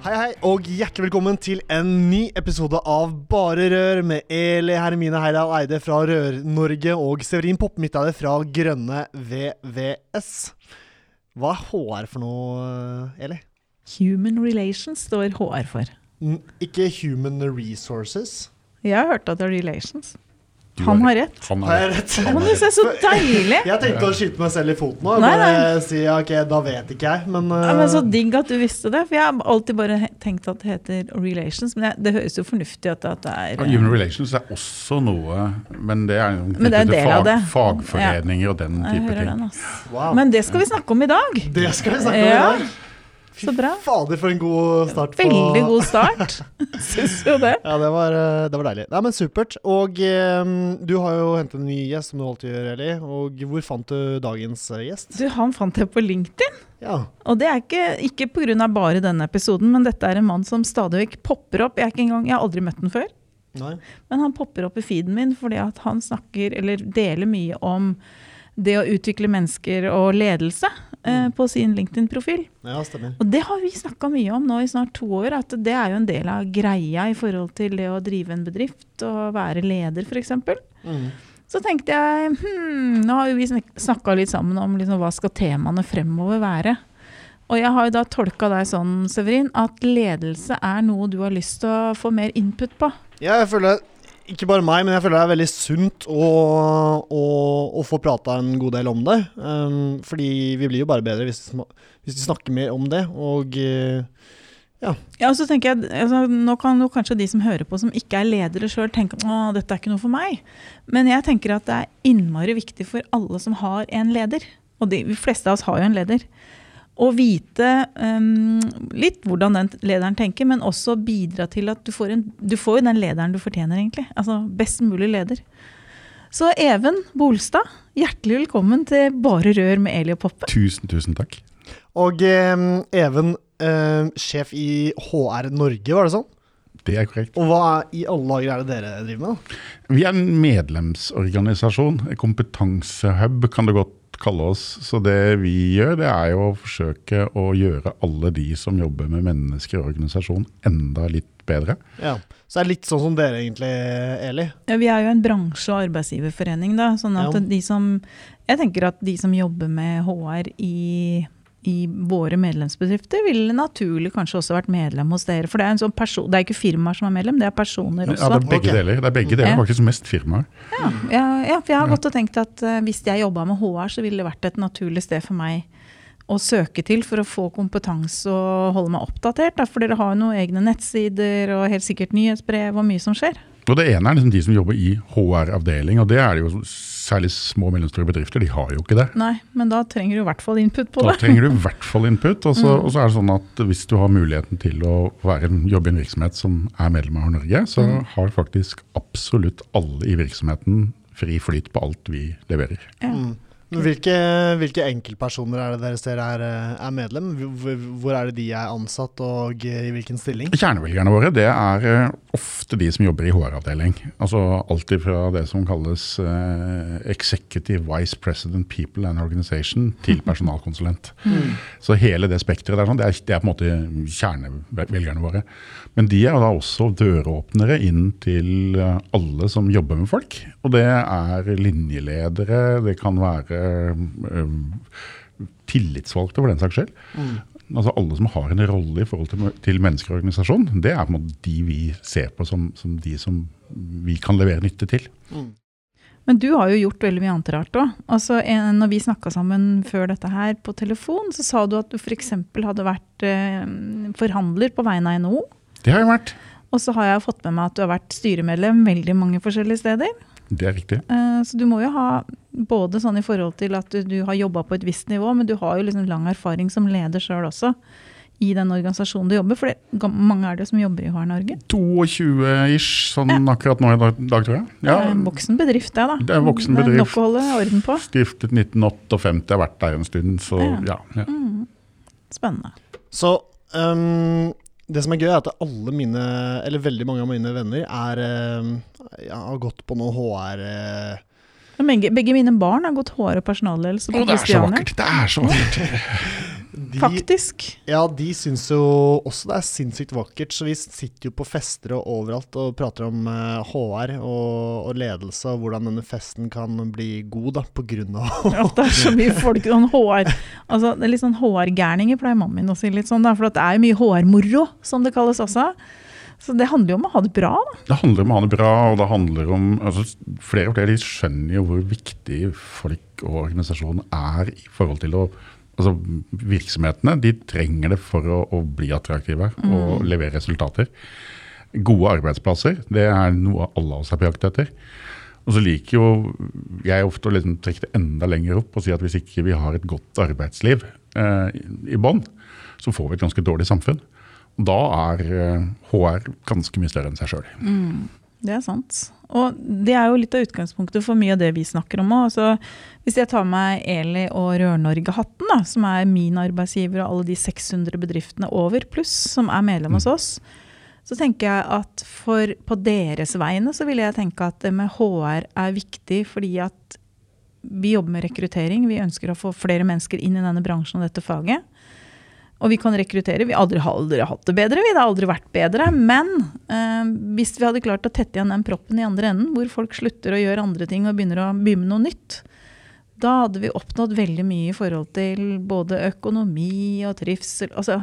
Hei, hei, og hjertelig velkommen til en ny episode av Bare Rør med Eli Hermine Heidal Eide fra Rør-Norge og Severin Poppe-Midtale fra Grønne VVS. Hva er HR for noe, Eli? Human Relations står HR for. N ikke Human Resources? Jeg har hørt at det er Relations. Han har rett. Han Har har jeg rett. rett? Det er så deilig! Jeg tenkte å skyte meg selv i foten nå. Nei, Bare si ok, da vet ikke jeg, men, Ja, men Så uh, digg at du visste det, for jeg har alltid bare tenkt at det heter Relations. Men det, det høres jo fornuftig ut at det er Ja, Human Relations er også noe, men det er Men det er en knyttet til del av fag, det. fagforeninger og den type ting. den, wow. Men det skal vi snakke om i dag. det skal vi snakke om Ja, i dag. Så bra. fader, for en god start. på- Veldig god start. Syns jo det. Ja, det var, eh, det var deilig. Nei, men Supert. Og um, du har jo hentet en ny gjest, som du alltid gjør, Eli. Og hvor fant du dagens eh, gjest? Du, Han fant jeg på LinkedIn. Ja. Og det er ikke, ikke pga. bare denne episoden, men dette er en mann som stadig vekk popper opp. Jeg, engang, jeg har aldri møtt den før. Nei. Men han popper opp i feeden min fordi at han snakker, eller deler mye om det å utvikle mennesker og ledelse eh, Mm. på sin LinkedIn-profil. Ja, stemmer. Og det har vi snakka mye om nå i snart to år, at det er jo en del av greia i forhold til det å drive en bedrift og være leder, f.eks. Mm. Så tenkte jeg hmm, nå har jo vi snakka litt sammen om liksom, hva skal temaene fremover være. Og jeg har jo da tolka deg sånn, Severin, at ledelse er noe du har lyst til å få mer input på. Ja, jeg føler ikke bare meg, men jeg føler det er veldig sunt å, å, å få prata en god del om det. Um, fordi vi blir jo bare bedre hvis, vi hvis vi snakker mer om det. Og eh, Ja, og så tenker jeg, altså, Nå kan jo kanskje de som hører på som ikke er ledere sjøl, tenke at dette er ikke noe for meg. Men jeg tenker at det er innmari viktig for alle som har en leder, og de, de fleste av oss har jo en leder, å vite um, litt hvordan den lederen tenker, men også bidra til at du får, en, du får jo den lederen du fortjener, egentlig. Altså best mulig leder. Så Even Bolstad, hjertelig velkommen til Bare rør med Eli og Poppe. Tusen, tusen takk. Og eh, Even, eh, sjef i HR Norge, var det sånn? Det er korrekt. Og hva i alle dager er det dere driver med? Vi er en medlemsorganisasjon, en kompetansehub kan det godt kalle oss. Så det vi gjør, det er jo å forsøke å gjøre alle de som jobber med mennesker i organisasjon enda litt bedre. Ja. Så det er litt sånn som dere egentlig, Eli. Ja, vi er jo en bransje- og arbeidsgiverforening, da. Sånn at Ja. de som Jeg tenker at de som jobber med HR i, i våre medlemsbedrifter, ville naturlig kanskje også vært medlem hos dere. For det er, en sånn person, det er ikke firmaer som er medlem, det er personer også. Ja, det er begge deler. Det er begge deler, faktisk mest firmaer. Ja, ja, ja, for jeg har gått og tenkt at uh, hvis jeg jobba med HR, så ville det vært et naturlig sted for meg å søke til for å få kompetanse og holde meg oppdatert. Da, for dere har jo noen egne nettsider og helt sikkert nyhetsbrev og mye som skjer. Og det ene er liksom de som jobber i HR-avdeling, og det er det jo særlig små og mellomstore bedrifter. De har jo ikke det. Nei, men da trenger du i hvert fall input på Da det. trenger du i hvert fall input. Og så Mm. og så er det sånn at hvis du har muligheten til å være en, jobbe i en virksomhet som er medlem av Norge, så Mm. har faktisk absolutt alle i virksomheten fri flyt på alt vi leverer. Ja. Mm. Hvilke, hvilke enkeltpersoner er det dere ser er, eh, er medlem? Hvor, er det de er ansatt, og eh, i hvilken stilling? Kjernevelgerne våre det er eh, ofte de som jobber i HR-avdeling. Altså Alltid fra det som kalles Executive Vice President People and Organization til personalkonsulent. Mm. Så hele det spekteret der, sånn, det, er, det er på en måte kjernevelgerne våre. Men de er da også døråpnere inn til alle som jobber med folk. Og det er linjeledere, det kan være tillitsvalgte for den saks skyld. Mm. Altså Alle som har en rolle i forhold til, til mennesker og organisasjon, det er på en måte de vi ser på som, som de som vi kan levere nytte til. Mm. Men du har jo gjort veldig mye annet rart òg. Altså, en- når vi snakka sammen før dette her på telefon, så sa du at du f.eks. hadde vært eh, forhandler på vegne av NHO. Det har jeg vært. Og så har jeg fått med meg at du har vært styremedlem veldig mange forskjellige steder. Det er riktig. Eh, Så du må jo ha både sånn i forhold til at du, du har jobba på et visst nivå, men du har jo liksom lang erfaring som leder sjøl også i den organisasjonen du jobber. For det, mange er det jo som jobber i HR Norge. 22-ish sånn akkurat nå i dag, dag, tror jeg. Det er en voksen bedrift, det, da. Det er en voksen Det er bedrift. nok å holde orden på. Stiftet 1958, har vært der en stund, så ja. ja. Mm. Spennende. Så ehm, det som er gøy, er at alle mine, eller veldig mange av mine venner, er ehm, ja, har gått på noe HR eh, Begge, begge mine barn har gått HR og personalledelse på Å, det er så vakkert! Det er så vakkert! de, Faktisk. Ja, de syns jo også det er sinnssykt vakkert, så vi sitter jo på fester og overalt og prater om eh, HR og, og ledelse, og hvordan denne festen kan bli god, da, på grunn av ja, det er så mye folk sånn HR altså det er litt sånn HR-gærninger, pleier mannen min å si. litt sånn da, For det er jo mye HR-moro, som det kalles også. Så det handler jo om å ha det bra. da. Det handler om å ha det bra, og det handler om altså, Flere og flere de skjønner jo hvor viktig folk og organisasjonen er i forhold til å Altså, virksomhetene de trenger det for å, å bli attraktive og levere resultater. Gode arbeidsplasser, det er noe alle av oss er på jakt etter. Og så liker jo jeg ofte å liksom trekke det enda lenger opp og si at hvis ikke vi har et godt arbeidsliv eh, i bånn, så får vi et ganske dårlig samfunn. Og da er eh, HR ganske mye større enn seg sjøl. Det er sant. Og det er jo litt av utgangspunktet for mye av det vi snakker om òg. Altså, hvis jeg tar med Eli og Rør-Norge-hatten, som er min arbeidsgiver og alle de 600 bedriftene over pluss som er medlem hos oss, så tenker jeg at for, på deres vegne så vil jeg tenke at det med HR er viktig fordi at vi jobber med rekruttering. Vi ønsker å få flere mennesker inn i denne bransjen og dette faget. Og vi kan rekruttere. Vi har aldri, aldri hatt det bedre, vi. Det har aldri vært bedre. Men eh, hvis vi hadde klart å tette igjen den proppen i andre enden, hvor folk slutter å gjøre andre ting og begynner å begynne noe nytt, da hadde vi oppnådd veldig mye i forhold til både økonomi og trivsel. Altså,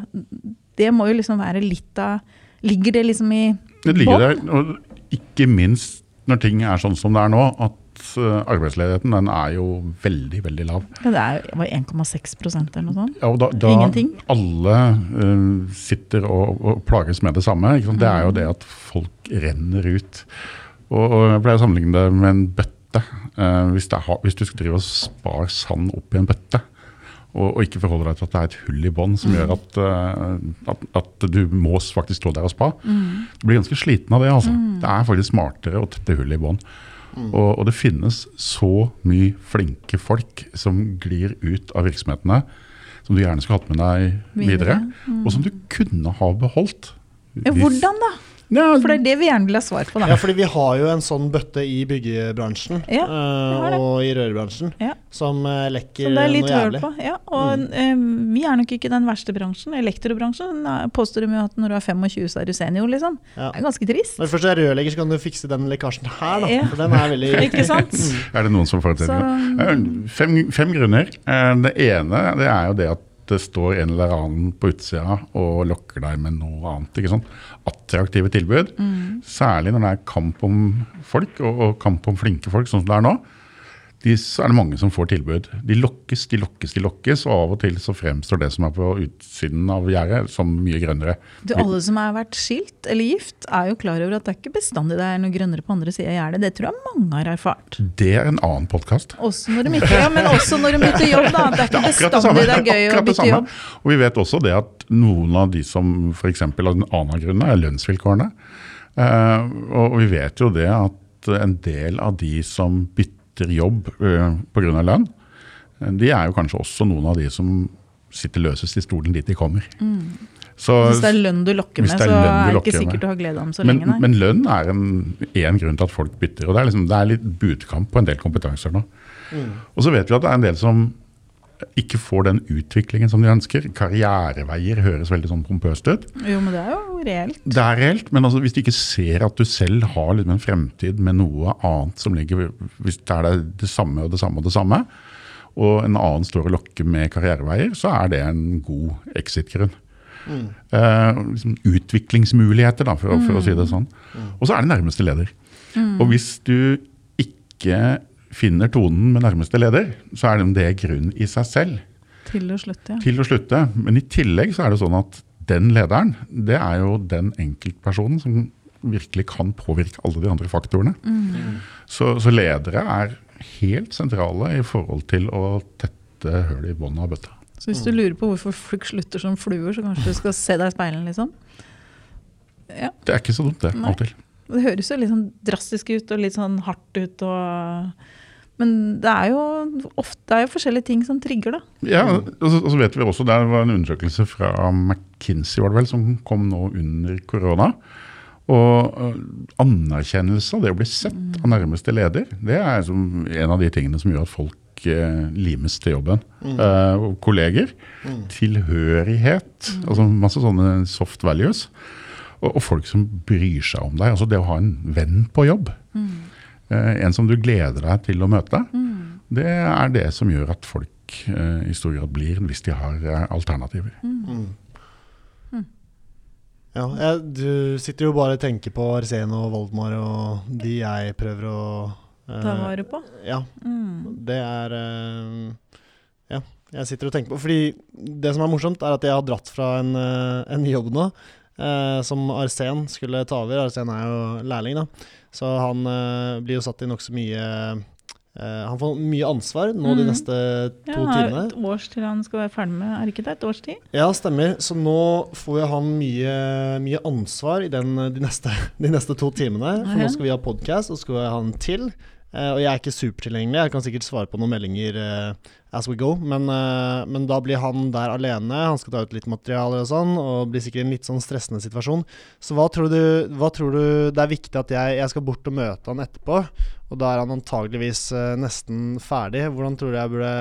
det må jo liksom være litt av Ligger det liksom i Det ligger der, og ikke minst når ting er sånn som det er nå, at arbeidsledigheten den er jo veldig, veldig lav. Ja, det er jo 1,6% eller noe sånt. Ja, og da, da Ingenting. alle uh, sitter og, og plages med det samme, det er jo det at folk renner ut. Og, og jeg pleier å sammenligne det med en bøtte. Uh, hvis, har, hvis du skal drive og spare sand opp i en bøtte, og, og ikke forholder deg til at det er et hull i bånn som gjør at, eh, at, at du må faktisk stå der og spa, du blir ganske sliten av det. altså. Det er faktisk smartere å tette hull i bånn. Og, og det finnes så mye flinke folk som glir ut av virksomhetene, som du gjerne skulle hatt med deg videre, Videre, og som du kunne ha beholdt. Hvis- hvordan da? Ja, For det er det vi gjerne vil ha svar på. da. Ja, fordi vi har jo en sånn bøtte i byggebransjen Ja, eh, det. og i rørbransjen Ja. som noe lekker som det er litt noe jævlig. på. Ja, og mm. vi er nok ikke den verste bransjen. Elektrobransjen eh, påstår de jo at når du er 25, så er du senior, liksom. Ja. Det er ganske trist. Når du først er rørlegger, så kan du fikse den lekkasjen her, da. Ja. For den er veldig Ikke sant? Er det noen som får Så- Eh, Fem, fem grunner. Eh, Det ene det er jo det at det står en eller annen på utsida og lokker deg med noe annet. ikke sånn? Attraktive tilbud. Særlig når det er kamp om folk, og, og kamp om flinke folk, sånn som det er nå. De, så er det mange som får tilbud. De lokkes, de lokkes, de lokkes, og av og til så fremstår det som er på utsiden av gjerdet, som mye grønnere. Du, alle som har vært skilt eller gift, er jo klar over at det er ikke bestandig det er noe grønnere på andre sida av gjerdet. Det tror jeg mange har erfart. Det er en annen podkast. Også når de ikke, ja, men også når de bytter jobb, da. Det er ikke bestandig det er gøy å det bytte jobb. Og vi vet også det at noen av de som f.eks. av en annen grunn er lønnsvilkårene. Uh, og vi vet jo det at en del av de som bytter jobb uh, pga. lønn, eh, de er jo kanskje også noen av de som sitter løsest i stolen dit de kommer. Så, Mm. Hvis det er lønn du lokker med, er så er det ikke sikkert med. du har glede av den så men, lenge, nei. men lønn er en, en grunn til at folk bytter. og Det er, liksom, det er litt budkamp på en del kompetanser nå. Og så vet vi at det er en del som ikke får den utviklingen som de ønsker. Karriereveier høres veldig sånn pompøst ut. Jo, men det er jo reelt. Det er reelt, men altså, hvis du ikke ser at du selv har liksom en fremtid med noe annet som ligger Hvis det er det, det samme og det samme og det samme, og en annen står og lokker med karriereveier, så er det en god exit-grunn. Eh, liksom utviklingsmuligheter, da, for, for for å si det sånn. Og så er det nærmeste leder. Og hvis du ikke finner tonen med nærmeste leder, så er det grunn i seg selv Til å slutte, ja. til å slutte. Men i tillegg så er det sånn at den lederen, det er jo den enkeltpersonen som virkelig kan påvirke alle de andre faktorene. Så, så ledere er helt sentrale i forhold til å tette høl i båndet av bøtta. Så hvis du lurer på hvorfor folk slutter som fluer, så kanskje du skal se deg i speilet, liksom? Ja. Det er ikke så dumt, det. Av og til. Det høres jo litt sånn drastisk ut og litt sånn hardt ut og Men det er jo ofte det er jo forskjellige ting som trigger, da. Ja, og så, og så vet vi også, Det var en undersøkelse fra McKinsey var det vel, som kom nå under korona. Og øh, anerkjennelse av det å bli sett av nærmeste leder, det er som en av de tingene som gjør at folk eh, limes til jobben. Eh, kolleger. kolleger. Tilhørighet. Altså masse sånne soft values. Og, og folk som bryr seg om deg. Altså det å ha en venn på jobb. Eh, en som du gleder deg til å møte. Det er det som gjør at folk eh, i stor grad blir, hvis de har eh, alternativer. Ja, jeg, du sitter jo bare og tenker på Arsen og Voldemar og de jeg prøver å eh, Ta vare på. Ja, Mm. det er eh, Ja, jeg sitter og tenker på Fordi det som er morsomt, er at jeg har dratt fra en, eh, en jobb nå. eh, som Arsen skulle ta over. Arsen er jo lærling, da. Så han eh, blir jo satt i nokså mye eh, Han får mye ansvar nå de Mhm. neste Ja, to han har timene. et års til han skal være ferdig med, er ikke det? Et års tid? Ja, stemmer. Så nå får han mye, mye ansvar i den, de, neste, de neste to timene. For nå skal vi ha podkast, og så skal vi ha en til. Eh, og jeg er ikke supertilgjengelig. Jeg kan sikkert svare på noen meldinger eh, as we go. Men, eh, men da blir han der alene. Han skal ta ut litt materiale og sånn, og blir sikkert i en litt sånn stressende situasjon. Så hva tror du, hva tror du det er viktig at jeg, jeg skal bort og møte han etterpå? Og da er han antageligvis nesten ferdig. Hvordan tror du jeg burde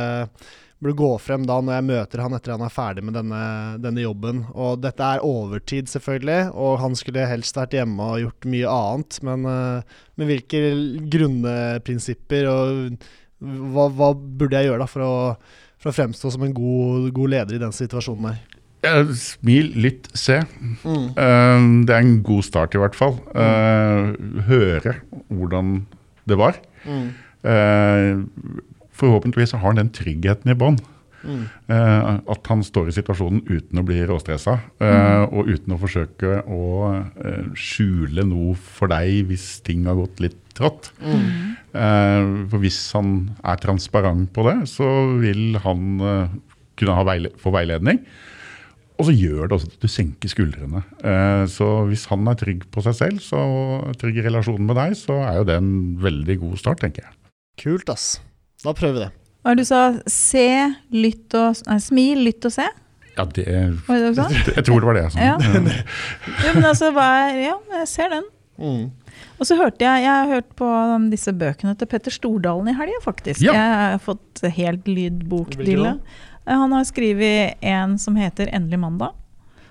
burde gå frem da når jeg møter han etter han er ferdig med denne, denne jobben. Og dette er overtid, selvfølgelig, og han skulle helst vært hjemme og gjort mye annet. Men, eh, men hvilke grunnprinsipper og hva, hva burde jeg gjøre da for å, for å fremstå som en god, god leder i den situasjonen her? Eh, Smil, lytt, se. Mm. Eh, Det er en god start, i hvert fall. Mm. Høre hvordan det var. Mm. Eh, Forhåpentligvis har han den tryggheten i bånn. Mm. Eh, at han står i situasjonen uten å bli råstressa, mm. og uten å forsøke å eh, skjule noe for deg hvis ting har gått litt trått. Mm. Eh, for hvis han er transparent på det, så vil han eh, kunne ha veile få veiledning. Og så gjør det også at du senker skuldrene. Eh, så hvis han er trygg på seg selv, så trygg i relasjonen med deg, så er jo det en veldig god start, tenker jeg. Kult, ass. Da prøver vi det. Hva er du sa? Se, lytt og Nei, smil, lytt og se? Ja, det, Var det det du jeg tror det var det jeg sa. Ja. Jo, men altså, hva er Ja, jeg ser den. Mm. Og så hørte jeg Jeg har hørt på um, disse bøkene til Petter Stordalen i helga, faktisk. Ja. Jeg har fått helt lydbokdille. Eh, Han har skrevet en som heter 'Endelig mandag'.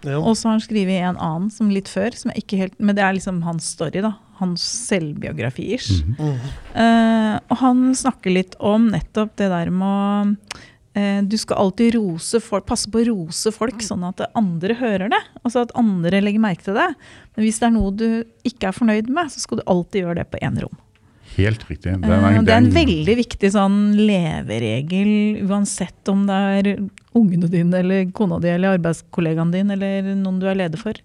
Ja. Og så har han skrevet en annen som litt før, som jeg ikke helt Men det er liksom hans story, da. Hans selvbiografi-ish. Mm -hmm. uh, og han snakker litt om nettopp det der med å uh, Du skal alltid rose folk, passe på å rose folk, sånn at andre hører det. Altså at andre legger merke til det. Men hvis det er noe du ikke er fornøyd med, så skal du alltid gjøre det på én rom. Helt riktig. Eh, det er en veldig viktig sånn leveregel, uansett om det er ungene dine, eller kona di, eller arbeidskollegaen din, eller noen du er leder for.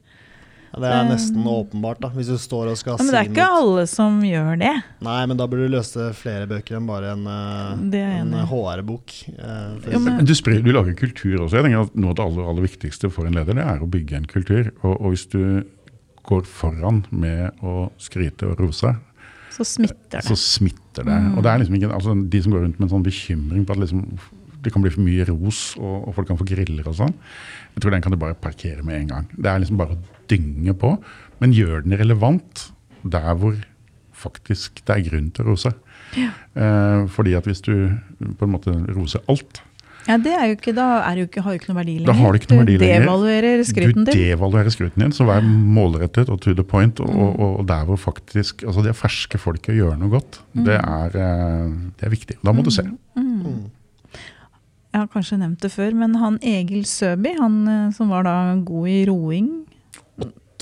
Ja, det er nesten åpenbart, da, hvis du står og skal Ja, men det er ikke noe. alle som gjør det. Nei, men da burde du løse flere bøker enn bare en, eh, en. HR-bok. eh, men- Men du, sprer, du lager kultur også. Jeg tenker at Noe av det aller, aller viktigste for en leder det er å bygge en kultur. Og, og hvis du går foran med å skryte og rose, Så smitter så det. smitter det. Mm. Og det er liksom ikke, altså De som går rundt med en sånn bekymring på at liksom, det kan bli for mye ros og, og folk kan få griller og sånn, jeg tror den kan du bare parkere med en gang. Det er liksom bare å dynge på. Men gjør den relevant der hvor faktisk det er grunn til å rose. Eh, fordi at hvis du på en måte roser alt, Ja, det er jo ikke, Da er jo ikke, har jo ikke noe verdi lenger. Da har det ikke noe verdi lenger. devaluerer skryten du devaluerer skruten din, så vær målrettet og to the point. Og, Mm. og, og der hvor faktisk altså det ferske folket gjør noe godt, det, er, eh, det er viktig. Da må du se. Mm. Jeg har kanskje nevnt det før, men han Egil Søby, han eh, som var da god i roing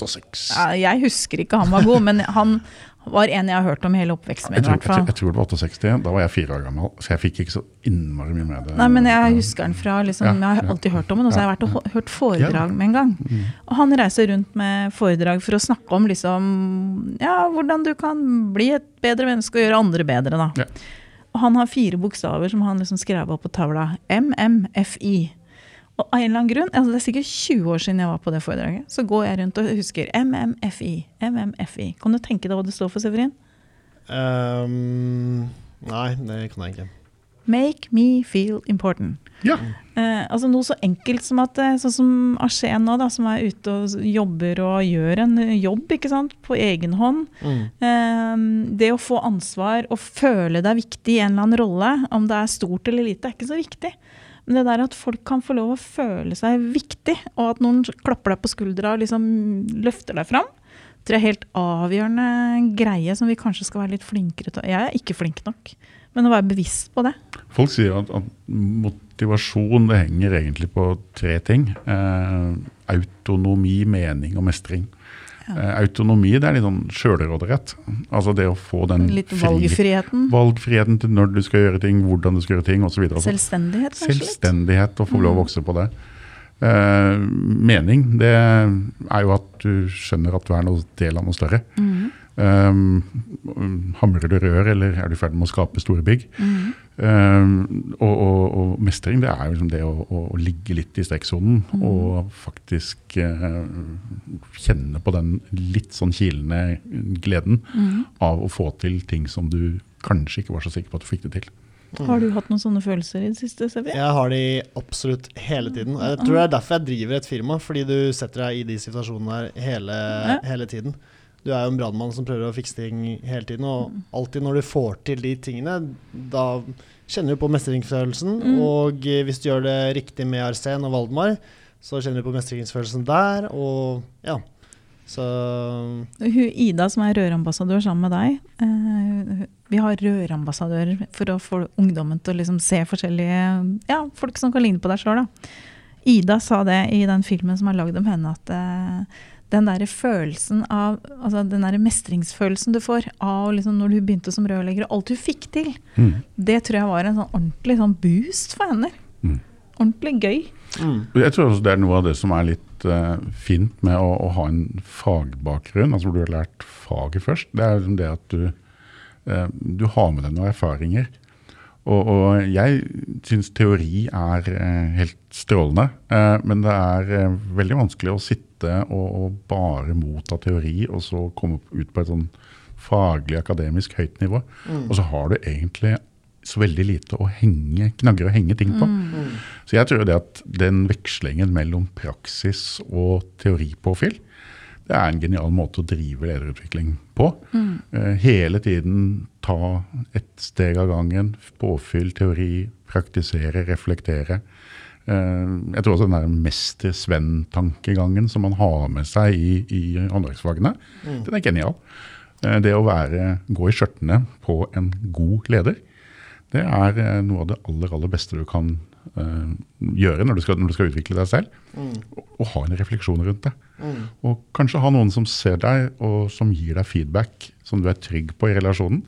Og seks. ja, Jeg husker ikke han var god, men han, Var en jeg har hørt om i hele oppveksten min. Jeg tror, jeg, jeg tror det var 68. Da var jeg fire år gammel, så jeg fikk ikke så innmari mye med det. Nei, men jeg husker han fra liksom, Ja, Jeg har alltid hørt om han, og så har jeg vært og hørt foredrag med en gang. Mm. Og han reiser rundt med foredrag for å snakke om liksom Ja, hvordan du kan bli et bedre menneske og gjøre andre bedre, da. Ja. Og han har fire bokstaver som han liksom skrev opp på tavla. MMFI. Og av en eller annen grunn, altså det er sikkert 20 år siden jeg var på det foredraget, så går jeg rundt og husker MMFI. MMFI. Kan du tenke deg hva det står for, Severin? Um, nei, det kan jeg ikke. Make me feel important. Ja. Eh, altså Noe så enkelt som at eh, sånn som Ashen nå, da, som er ute og jobber og gjør en eh, jobb ikke sant, på egen hånd. Mm. Eh, det å få ansvar og føle deg viktig i en eller annen rolle, om det er stort eller lite, er ikke så viktig. Det der at folk kan få lov å føle seg viktig, og at noen klapper deg på skuldra og liksom løfter deg fram, tror jeg er helt avgjørende greie som vi kanskje skal være litt flinkere til. Jeg er ikke flink nok, men å være bevisst på det. Folk sier at, at motivasjon det henger egentlig på tre ting. Eh, autonomi, mening og mestring. Eh, autonomi det er litt sånn sjølråderett. Altså det å få den Litt fri- valgfriheten. valgfriheten til når du skal gjøre ting, hvordan du skal gjøre ting osv. Selvstendighet, kanskje. Selvstendighet og få lov å vokse på det. Eh, mening det er jo at du skjønner at du er noe del av noe større. Mm. Um, hamrer du rør, eller er du i ferd med å skape store bygg? Mhm. Um, og, og, og mestring det er jo liksom det å, å ligge litt i strekksonen mm. og faktisk eh, kjenne på den litt sånn kilende gleden mm. av å få til ting som du kanskje ikke var så sikker på at du fikk det til. Har du hatt noen sånne følelser i det siste, Severin? Jeg har de absolutt hele tiden. Jeg tror det er derfor jeg driver et firma, fordi du setter deg i de situasjonene der hele, Ja. hele tiden. Du er jo en brannmann som prøver å fikse ting hele tiden, og alltid når du får til de tingene, da kjenner du på mestringsfølelsen. Mm. Og eh, hvis du gjør det riktig med Arsen og Valdemar, så kjenner du på mestringsfølelsen der, og ja. Så Hun, Ida, som er rørambassadør sammen med deg. Eh, vi har rørambassadører for å få ungdommen til å liksom se forskjellige ja, folk som kan ligne på deg sjøl. Ida sa det i den filmen som er lagd om henne, at eh, den der følelsen av altså den der mestringsfølelsen du får av liksom når du begynte som rørlegger, og alt du fikk til, Mm. det tror jeg var en sånn ordentlig sånn boost for henne. Mm. Ordentlig gøy. mm. Jeg tror også det er noe av det som er litt uh, fint med å, å ha en fagbakgrunn, altså hvor du har lært faget først. Det er liksom det at du, uh, du har med deg noen erfaringer. Og, og jeg syns teori er eh, helt strålende, eh, men det er eh, veldig vanskelig å sitte og, og bare motta teori, og så komme ut på et sånn faglig, akademisk høyt nivå. Og så har du egentlig så veldig lite å henge, knagger å henge ting på. Så jeg tror det at den vekslingen mellom praksis og teoripåfyll, det er en genial måte å drive lederutvikling på. Eh, hele tiden ta ett steg av gangen, påfyll, teori, praktisere, reflektere. Eh, jeg tror også den der mester-Sven-tankegangen som man har med seg i, i håndverksfagene, den er genial. Eh, det å være, gå i skjørtene på en god leder, det er noe av det aller, aller beste du kan eh, gjøre når du, skal, når du skal utvikle deg selv. Og, og ha en refleksjon rundt det. Og kanskje ha noen som ser deg, og som gir deg feedback som du er trygg på i relasjonen.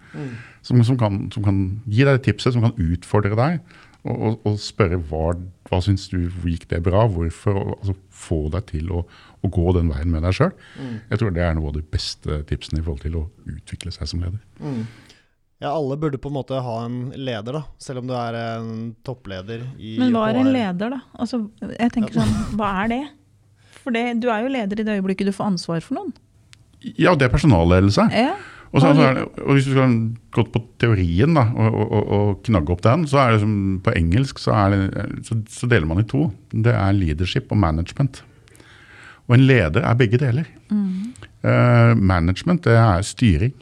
Som, som, kan, som kan gi deg tipset, som kan utfordre deg. Og, og, og spørre hva, hva syns du, gikk det bra, hvorfor? og, Altså, få deg til å, å gå den veien med deg sjøl. Jeg tror det er noe av de beste tipsene i forhold til å utvikle seg som leder. Mm. Ja, alle burde på en måte ha en leder, da. Selv om du er en toppleder i Men hva er en leder, da? Altså, jeg tenker sånn, Hva er det? For det, du er jo leder i det øyeblikket du får ansvar for noen. Ja, det er personalledelse. Ja. Og, så, så er og hvis du skal gå på teorien da, og, og, og, knagge opp den, så er det som på engelsk så, er det, så, så deler man i to. Det er leadership og management. Og en leder er begge deler. Eh, management det er styring.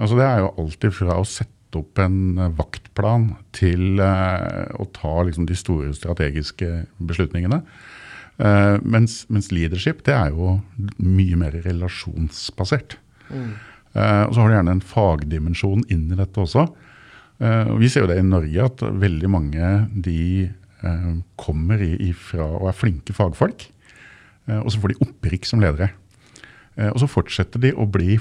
Altså Det er jo alltid fra å sette opp en eh, vaktplan til eh, å ta liksom, de store strategiske beslutningene. Eh, mens, mens leadership det er jo mye mer relasjonsbasert. Eh, og så har du gjerne en fagdimensjon inn i dette også. Eh, og vi ser jo det i Norge at veldig mange de eh, kommer ifra og er flinke fagfolk. og så får de opprykk som ledere. Og så fortsetter de å bli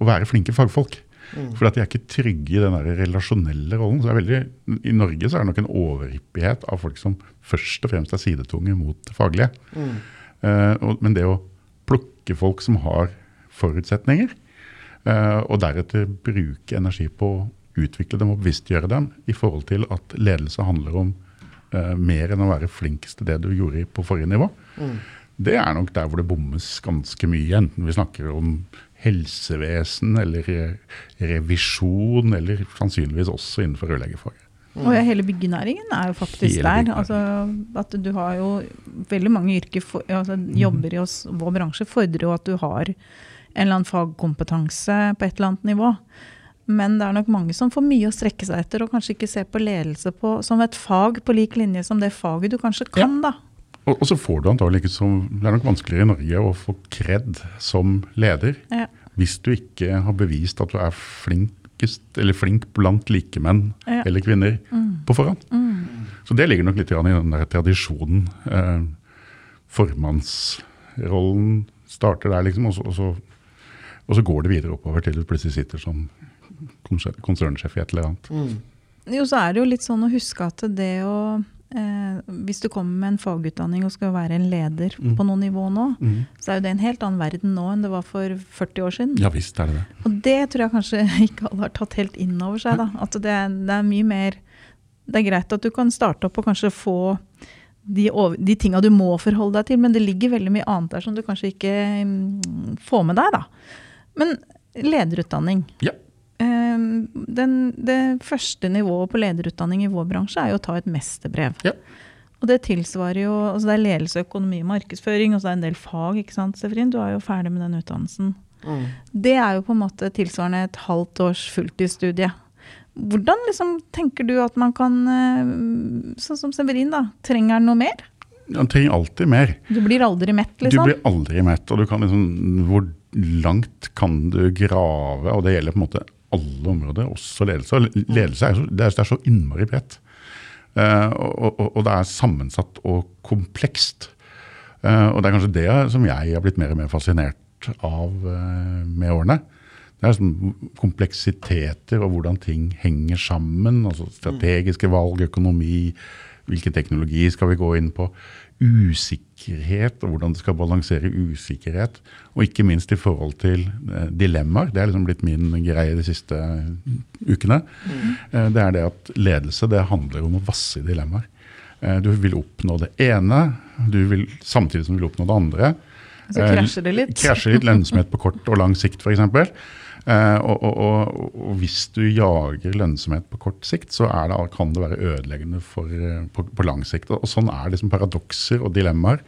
å være flinke fagfolk. For at de er ikke trygge i den der relasjonelle rollen. Så er veldig, I Norge så er det nok en overhyppighet av folk som først og fremst er sidetunge mot det faglige. Eh, og, men det å plukke folk som har forutsetninger, eh, og deretter bruke energi på å utvikle dem og bevisstgjøre dem i forhold til at ledelse handler om eh, mer enn å være flinkest til det du gjorde på forrige nivå, det er nok der hvor det bommes ganske mye. Enten vi snakker om helsevesen eller revisjon, eller sannsynligvis også innenfor rørleggerfaget. Og ja, hele byggenæringen er jo faktisk der. Altså, at du har jo veldig mange yrker, for, altså, jobber i oss, vår bransje fordrer jo at du har en eller annen fagkompetanse på et eller annet nivå. Men det er nok mange som får mye å strekke seg etter, og kanskje ikke ser på ledelse på, som et fag på lik linje som det faget du kanskje kan, da. Og, og så får du antagelig ikke som Det er nok vanskeligere i Norge å få kred som leder Ja. hvis du ikke har bevist at du er flinkest, eller flink blant likemenn Ja. eller kvinner på forhånd. Så det ligger nok litt i den der tradisjonen. Eh, formannsrollen starter der, liksom, og så, og, så, og så går det videre oppover til du plutselig sitter som konsernsjef i et eller annet. Jo, så er det jo litt sånn å huske at det å eh, Hvis du kommer med en fagutdanning og skal være en leder på noe nivå nå, så er jo det en helt annen verden nå enn det var for 40 år siden. Ja visst er det det. Og det tror jeg kanskje ikke alle har tatt helt inn over seg. Da. At det det er mye mer Det er greit at du kan starte opp og kanskje få de, over, de tinga du må forholde deg til, men det ligger veldig mye annet der som du kanskje ikke mm, får med deg. Da. Men lederutdanning. Ja. Eh, Den, det første nivået på lederutdanning i vår bransje er jo å ta et mesterbrev. Ja. Og det tilsvarer jo altså Det er ledelse, økonomi og markedsføring, og så er det en del fag. ikke sant, Severin? Du er jo ferdig med den utdannelsen. Det er jo på en måte tilsvarende et halvt års fulltidsstudie. Hvordan liksom tenker du at man kan eh, Sånn som Severin, da. Trenger han noe mer? Han trenger alltid mer. Du blir aldri mett, Du liksom? blir aldri mett, og du kan liksom Hvor langt kan du grave? Og det gjelder på en måte alle områder, også ledelse. Og ledelse er, så, det er, det er så innmari bredt. Uh, og, og, og det er sammensatt og komplekst. Uh, og det er kanskje det som jeg har blitt mer og mer fascinert av uh, med årene. Det er sånn kompleksiteter og hvordan ting henger sammen. altså Strategiske valg, økonomi, hvilken teknologi skal vi gå inn på. Usikkerhet og hvordan det skal balansere usikkerhet. Og ikke minst i forhold til eh, dilemmaer. Det er liksom blitt min greie de siste ukene. Eh, det er det at ledelse det handler om å vasse i dilemmaer. Eh, du vil oppnå det ene, du vil, samtidig som du vil oppnå det andre. Så krasjer det litt. Krasjer litt lønnsomhet på kort og lang sikt, f.eks. Eh, og, og, og, og hvis du jager lønnsomhet på kort sikt, så er det, kan det være ødeleggende for, eh, på, på lang sikt. Og, sånn er liksom paradokser og dilemmaer.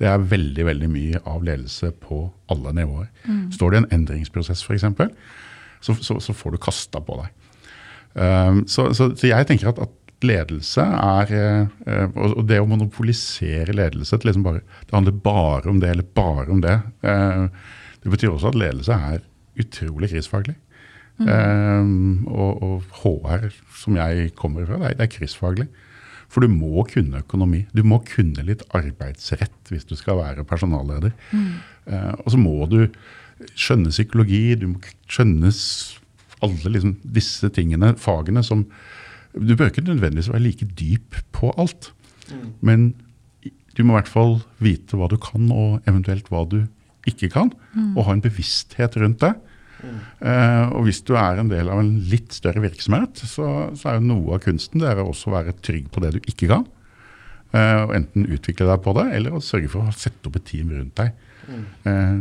Det er veldig veldig mye av ledelse på alle nivåer. Står det i en endringsprosess f.eks., så, så, så får du kasta på deg. Um, så, så, så jeg tenker at, at ledelse er og, det å monopolisere ledelse liksom bare, Det handler bare om det, eller bare om det. det betyr også at ledelse er utrolig krisefaglig. Um, og, og HR, som jeg kommer fra, det er, det er krisefaglig. For du må kunne økonomi. Du må kunne litt arbeidsrett hvis du skal være personalleder. Eh, og så må du skjønne psykologi, du må skjønne alle liksom disse tingene, fagene som Du bør ikke nødvendigvis være like dyp på alt. Men du må i hvert fall vite hva du kan, og eventuelt hva du ikke kan. Og ha en bevissthet rundt det. Eh, og hvis du er en del av en litt større virksomhet, så, så er jo noe av kunsten det er å også være trygg på det du ikke kan. Eh, og enten utvikle deg på det, eller å sørge for å sette opp et team rundt deg. Eh,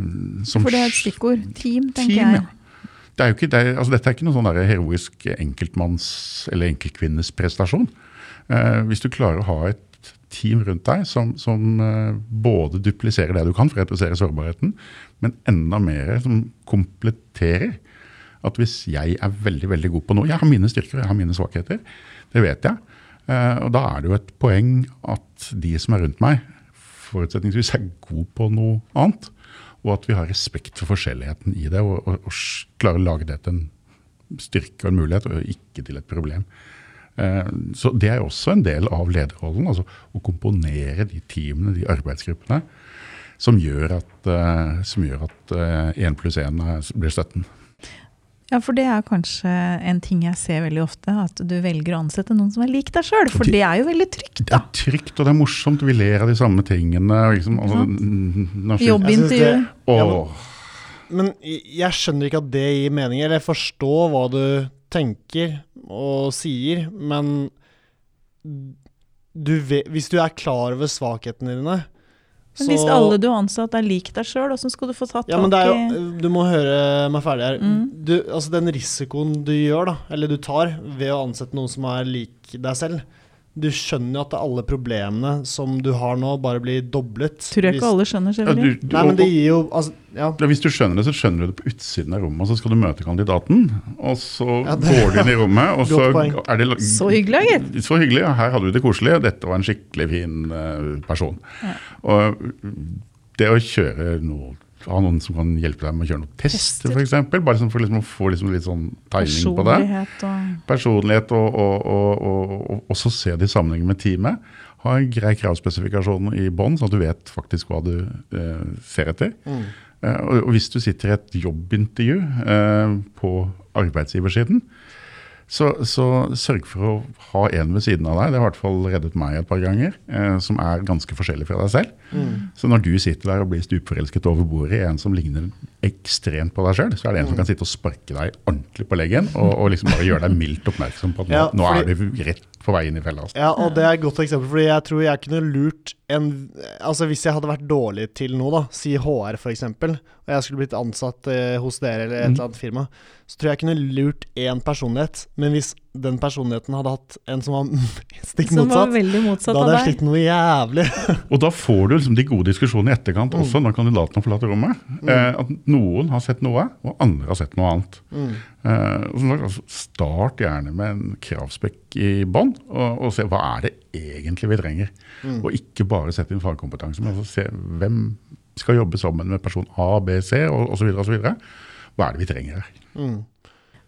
som For det er et stikkord. Team, tenker team, jeg. ja. Det er jo ikke, det er, altså dette er ikke noen sånn heroisk enkeltmanns- eller enkeltkvinnes prestasjon. Eh, hvis du klarer å ha et team rundt deg som, som eh, både dupliserer det du kan for å redusere sårbarheten, men enda mer som kompletterer. At hvis jeg er veldig veldig god på noe Jeg har mine styrker jeg har mine svakheter. Det vet jeg. Eh, og da er det jo et poeng at de som er rundt meg, forutsetningsvis er god på noe annet. Og at vi har respekt for forskjelligheten i det, og, og, og klarer å lage det til en styrke og en mulighet, og ikke til et problem. Eh, Så Det er også en del av lederrollen. altså Å komponere de teamene, de arbeidsgruppene, som gjør at, eh, som gjør at én pluss én blir 17. Ja, for det er kanskje en ting jeg ser veldig ofte, at du velger å ansette noen som er lik deg sjøl. For det- er jo veldig trygt, Det er trygt, og det er morsomt. Vi ler av de samme tingene. Liksom, altså, Jobbintervju. Men jeg jeg skjønner ikke at det gir mening, eller jeg forstår hva du tenker og sier, men du vet, hvis du er klar over svakhetene dine Men hvis alle du har ansatt er lik deg sjøl, åssen skal du få tatt Ja, men det tak i jo Du må høre meg ferdig her. Mm. Du, altså Den risikoen du gjør, da, eller du tar, ved å ansette noen som er lik deg selv Du skjønner jo at alle problemene som du har nå, bare blir doblet. Tror jeg hvis- ikke alle skjønner, ja, selvfølgelig. du, du, Nei, men det gir jo altså, Ja. Ja, Hvis du skjønner det, så skjønner du det på utsiden av rommet. og Så skal du møte kandidaten, og så Ja, det- går du inn i rommet, og så er det Så hyggelig, gitt. Så hyggelig. ja, Her hadde vi det koselig. Dette var en skikkelig fin uh, person. Ja. Og det å kjøre noe ha noen som kan hjelpe deg med å kjøre noen tester, Tester. f.eks. Bare sånn for liksom å få liksom litt sånn timing på det. Personlighet og Personlighet, og, og, og, og, og også se det i sammenheng med teamet. Ha en grei kravspesifikasjon i bånn, sånn at du vet faktisk hva du eh, ser etter. Mm. Eh, og, og hvis du sitter i et jobbintervju eh, på arbeidsgiversiden, så, så sørg for å ha en ved siden av deg. Det har i hvert fall reddet meg et par ganger. Eh, som er ganske forskjellig fra deg selv. Mm. Så når du sitter der og blir stupforelsket over bordet i en som ligner ekstremt på deg sjøl, så er det en som kan sitte og sparke deg ordentlig på leggen og, og liksom bare gjøre deg mildt oppmerksom på at nå, Ja, nå er vi rett på vei inn i fella. Altså. Ja, og det er et godt eksempel, fordi jeg tror jeg kunne lurt en Altså hvis jeg hadde vært dårlig til noe, da, si HR f.eks., og jeg skulle blitt ansatt eh, hos dere eller et Mm. eller annet firma, så tror jeg jeg kunne lurt én personlighet, men hvis den personligheten hadde hatt en som var stikk motsatt, var motsatt, da hadde jeg slitt noe jævlig. Og da får du liksom de gode diskusjonene i etterkant Mm. også, når kandidatene forlater rommet. Eh, at noen har sett noe, og andre har sett noe annet. Mm. Eh, altså, start gjerne med en kravspekk i bånn, og, og se hva er det egentlig vi trenger. Mm. Og ikke bare sette inn fagkompetanse, men altså se hvem skal jobbe sammen med person A, B, C osv. Hva er det vi trenger her? Mm.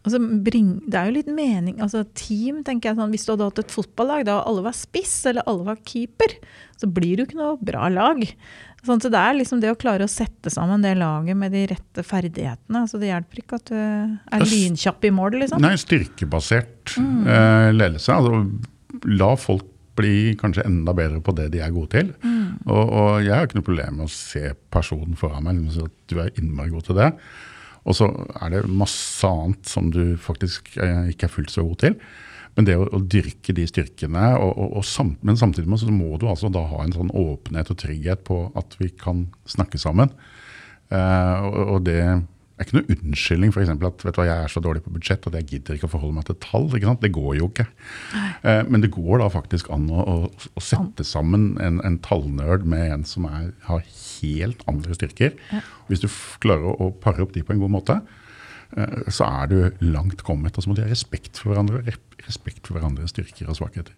Altså, bring, det er jo litt mening altså Team, tenker jeg sånn, Hvis du hadde hatt et fotballag da alle var spiss eller alle var keeper, så blir det jo ikke noe bra lag. Sånn, så Det er liksom det å klare å sette sammen det laget med de rette ferdighetene. altså Det hjelper ikke at du er lynkjapp i mål, liksom. Nei, styrkebasert eh, ledelse. Altså, la folk bli kanskje enda bedre på det de er gode til. Og, og jeg har ikke noe problem med å se personen foran meg, men så at du er innmari god til det. Og så er det masse annet som du faktisk eh, ikke er fullt så god til. Men det å, å dyrke de styrkene, og, og, og samt, men samtidig med så må du altså da ha en sånn åpenhet og trygghet på at vi kan snakke sammen. Eh, og, og det er ikke noe unnskyldning for eksempel at vet du hva, jeg er så dårlig på budsjett at jeg gidder ikke å forholde meg til tall. ikke sant? Det går jo ikke. Eh, men det går da faktisk an å, å, å sette sammen en, en tallnerd med en som er, har helt andre styrker. Hvis du klarer å, pare opp de på en god måte, eh, så er du langt kommet. Og så må de ha respekt for hverandre, re- respekt for hverandres styrker og svakheter.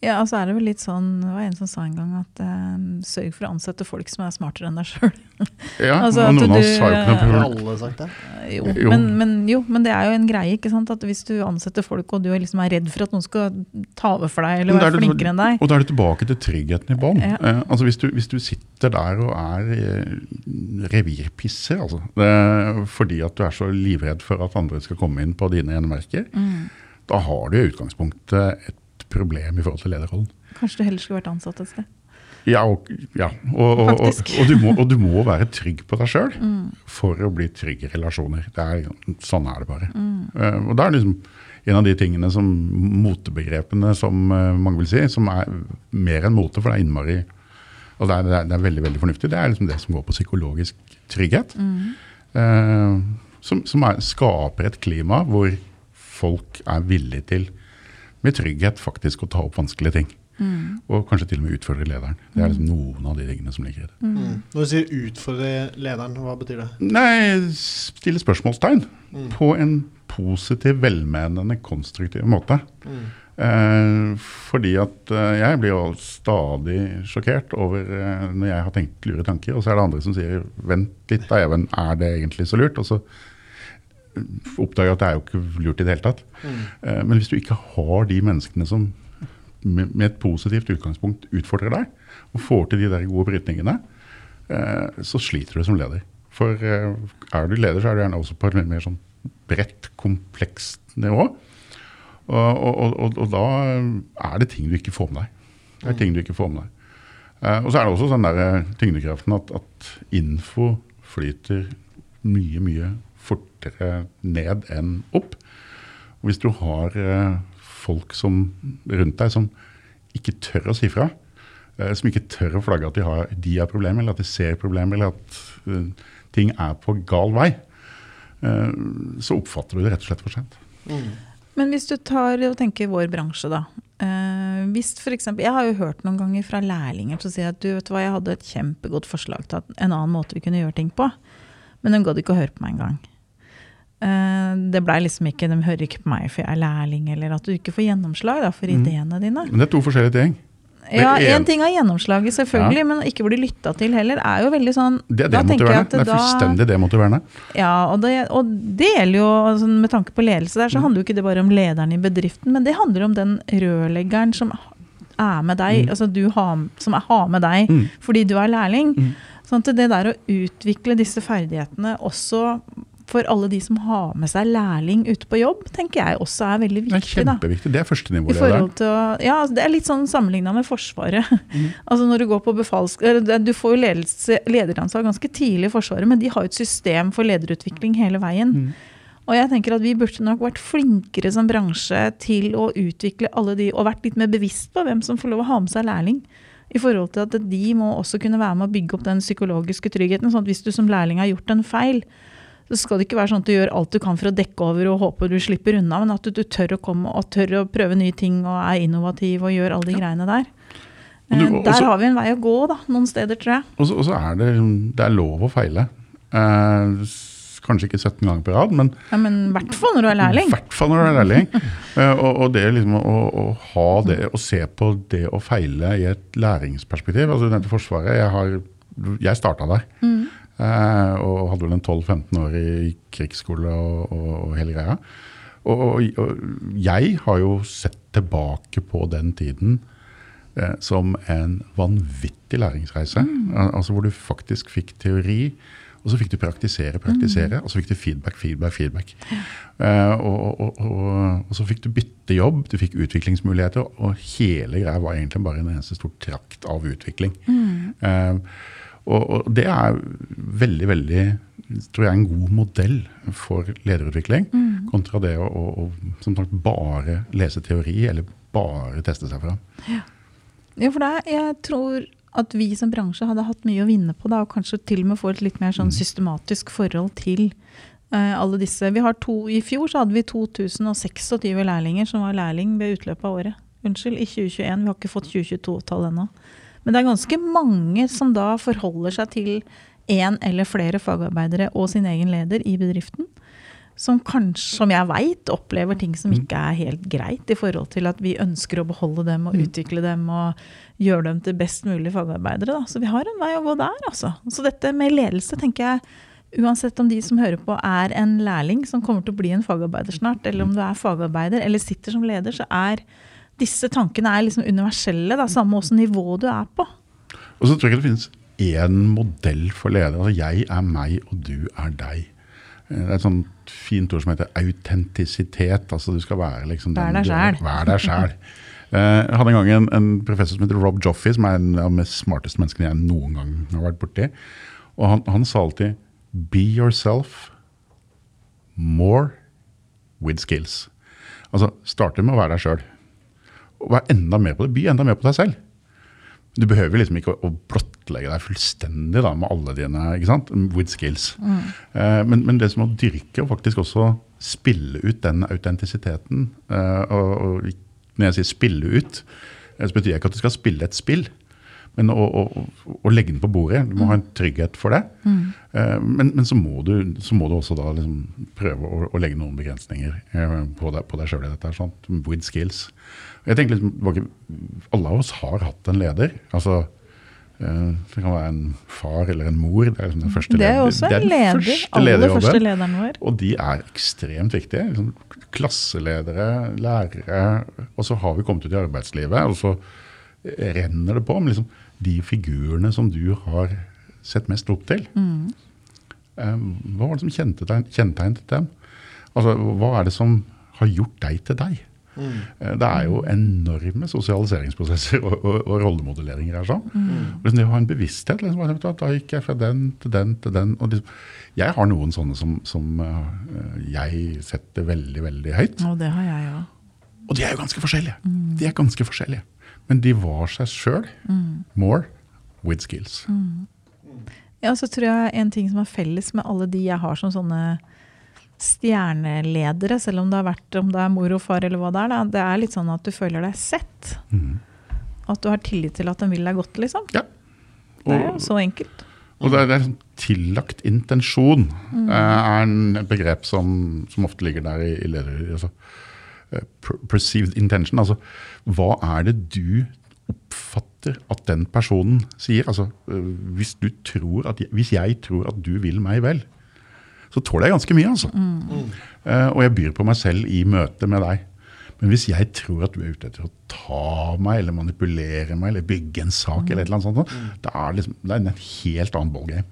Ja, altså er det vel litt sånn, Det var en som sa en gang at eh, sørg for å ansette folk som er smartere enn deg sjøl. Ja, Altså og noen av oss du, har jo ikke noe problem. alle sagt det? Jo, Jo. Men, men, jo, men det er jo en greie. ikke sant? At Hvis du ansetter folk og du liksom er redd for at noen skal ta over for deg eller er være det- flinkere enn deg Og da er du tilbake til tryggheten i bånn. Ja. Eh, altså hvis, du, hvis du sitter der og er eh, revirpisser, altså, det, fordi at du er så livredd for at andre skal komme inn på dine enemerker, Mm. da har du i utgangspunktet et problem i forhold til lederrollen. Kanskje du heller skulle vært ansatt et sted. Ja, og, ja. Og, og, du må, og du må være trygg på deg sjøl Mm. for å bli trygg i relasjoner. Det er, sånn er det bare. Mm. Eh, og da er liksom en av de tingene som motebegrepene som eh, mange vil si, som er mer enn mote, for det er innmari og det er, det, er, det er veldig veldig fornuftig. Det er liksom det som går på psykologisk trygghet. Mm. Eh, som som er, skaper et klima hvor folk er villige til med trygghet faktisk å ta opp vanskelige ting. Mm. Og kanskje til og med utfordre lederen. Det er liksom noen av de tingene som ligger i det. Mm. Når du sier 'utfordre lederen', hva betyr det? Nei, stille spørsmålstegn Mm. på en positiv, velmenende, konstruktiv måte. Mm. Eh, fordi at eh, jeg blir jo stadig sjokkert over eh, når jeg har tenkt lure tanker, og så er det andre som sier 'vent litt da, Even, er det egentlig så lurt?' Og så oppdager at det er jo ikke lurt i det hele tatt. Mm. Eh, men hvis du ikke har de menneskene som med, et positivt utgangspunkt utfordrer deg, og får til de der gode brytningene, eh, så sliter du som leder. For eh, er du leder, så er du gjerne også på et mer sånn bredt, komplekst nivå. Og, og, og, og da er det ting du ikke får med deg. Det er ting du ikke får med deg. Eh, og så er det også sånn der tyngdekraften at, at info flyter mye, mye fortere ned enn opp. Og hvis du har eh, folk som, rundt deg som ikke tør å si fra, eh, som ikke tør å flagge at de har, de har problemer, eller at de ser problemer, eller at eh, ting er på gal vei, så oppfatter du det rett og slett for sent. Men hvis du tar og tenker vår bransje, da. Eh, hvis for eksempel, jeg har jo hørt noen ganger fra lærlinger som sier at du vet hva, jeg hadde et kjempegodt forslag til en annen måte vi kunne gjøre ting på, men hun gadd ikke å høre på meg engang. Eh, det blei liksom ikke, De hører ikke på meg for jeg er lærling, eller at du ikke får gjennomslag da, for Mm. ideene dine. Men det er to forskjellige ting. Ja, en- Én ting er gjennomslaget, selvfølgelig, Ja. men ikke bli lytta til heller, er jo veldig sånn Det er demotiverende. at Det er fullstendig demotiverende. Ja, og det, og det gjelder jo altså, Med tanke på ledelse der, så handler jo ikke det bare om lederen i bedriften, men det handler om den rørleggeren som er med deg, altså du har, som er, har med deg Mm. fordi du er lærling. Mm. Sånn at det der å utvikle disse ferdighetene også for alle de som har med seg lærling ute på jobb, tenker jeg også er veldig viktig. Det er kjempeviktig. da. Det er til å, ja, altså, Det er litt sånn sammenligna med Forsvaret. Mm. altså når Du går på befals, du får jo ledelse, lederansvar ganske tidlig i Forsvaret, men de har jo et system for lederutvikling hele veien. Mm. Og jeg tenker at Vi burde nok vært flinkere som bransje til å utvikle alle de, og vært litt mer bevisst på hvem som får lov å ha med seg lærling. I forhold til at de må også kunne være med å bygge opp den psykologiske tryggheten. sånn at Hvis du som lærling har gjort en feil, så skal det ikke være sånn at du gjør alt du kan for å dekke over og håper du slipper unna, men at du, du tør å komme og tør å prøve nye ting og er innovativ og gjør alle de greiene der. Du- også, der har vi en vei å gå, da, noen steder, tror jeg. Og så, er det, det er lov å feile. Eh, kanskje ikke 17 ganger på rad, men Ja, men i hvert fall når du er lærling. hvert fall når du er lærling. Eh, og, og det liksom å, å ha det, å se på det å feile i et læringsperspektiv. altså Du nevnte Forsvaret. Jeg, har, jeg starta der. Mm. Eh, og hadde vel en 12-15 år i krigsskole og, og, og hele greia. Og, og, jeg har jo sett tilbake på den tiden eh, som en vanvittig læringsreise. Mm. altså Hvor du faktisk fikk teori, og så fikk du praktisere, praktisere, og så fikk du feedback, feedback, feedback. Eh, og, og, så fikk du bytte jobb, du fikk utviklingsmuligheter, og hele greia var egentlig bare en eneste stor trakt av utvikling. Eh, og, og det er veldig, veldig tror jeg, en god modell for lederutvikling, kontra det å, å, å som sagt, bare lese teori eller bare teste seg fram. Ja, for det, jeg tror at vi som bransje hadde hatt mye å vinne på, da, og kanskje til og med få et litt mer sånn systematisk forhold til uh, alle disse. Vi har to, I fjor så hadde vi 2026 lærlinger som var lærling ved utløpet av året. Unnskyld, i 2021. Vi har ikke fått 2022-tall ennå. Men det er ganske mange som da forholder seg til én eller flere fagarbeidere og sin egen leder i bedriften. Som kanskje, som jeg veit, opplever ting som ikke er helt greit i forhold til at vi ønsker å beholde dem og utvikle dem og gjøre dem til best mulig fagarbeidere. Da. Så vi har en vei å gå der, altså. Så dette med ledelse tenker jeg Uansett om de som hører på er en lærling som kommer til å bli en fagarbeider snart, eller om du er fagarbeider eller sitter som leder, så er disse tankene er liksom universelle, da, samme hvilket nivå du er på. Og så tror jeg ikke det finnes én modell for ledere. Altså, jeg er meg, og du er deg. Eh, Det er et sånt fint ord som heter autentisitet. Altså du skal være liksom Vær den deg du selv. Vær deg sjæl. Jeg hadde en gang en, en professor som heter Rob Joffe, som er en av de smarteste menneskene jeg noen gang har vært borti. Og han, han sa alltid 'be yourself more with skills'. Altså starte med å være deg sjøl. Og vær enda mer på det. By enda mer på deg selv. Du behøver liksom ikke å, blottlegge deg fullstendig da, med alle dine ikke sant? with skills. Eh, men, men det som å dyrke og faktisk også spille ut den autentisiteten eh, og, og Når jeg sier spille ut, eh, så betyr ikke at du skal spille et spill. Men å, å, å- legge den på bordet. Du må ha en trygghet for det. Mm. men men så, må du, så må du også da liksom prøve å, å legge noen begrensninger eh, på deg, på deg sjøl i dette. her, Sånn, with skills. Jeg tenker liksom, Alle av oss har hatt en leder. altså eh, Det kan være en far eller en mor. Det er liksom den første Det er også en leder. første Aller første lederen vår. Og de er ekstremt viktige. Liksom, klasseledere, lærere. Og så har vi kommet ut i arbeidslivet, og så renner det på Men liksom, de figurene som du har sett mest opp til. Eh, hva var det som kjennetegnet dem? Altså, hva er det som har gjort deg til deg? Mm. Det er jo enorme sosialiseringsprosesser og, og, og rollemodelleringer her. sånn. Mm. liksom det å ha en bevissthet. Liksom, da gikk jeg fra den til den til den. og liksom, Jeg har noen sånne som, som eh, jeg setter veldig, veldig høyt. Og det har jeg òg. Og de er jo ganske forskjellige. De er ganske forskjellige. Men de var seg sjøl. More with skills. Ja, så tror jeg en ting som er felles med alle de jeg har som sånne stjerneledere, selv om det har vært om det er mor og far eller hva det er, da, det er litt sånn at du føler deg sett. Mm. At du har tillit til at de vil deg godt, liksom. Ja. Det er jo så enkelt. og det er, det er tillagt intensjon mm. er en, et begrep som, som ofte ligger der i, i leder... Altså, eh, perceived intention. Altså, hva er det du oppfatter at den personen sier? Altså, eh, hvis, du tror at, jeg- hvis jeg tror at du vil meg vel, så tåler jeg ganske mye. altså. Eh, og jeg byr på meg selv i møte med deg. Men hvis jeg tror at du er ute etter å ta meg, eller manipulere meg, eller bygge en sak, eller et eller annet sånt, da er liksom, det er en helt annen ballgame.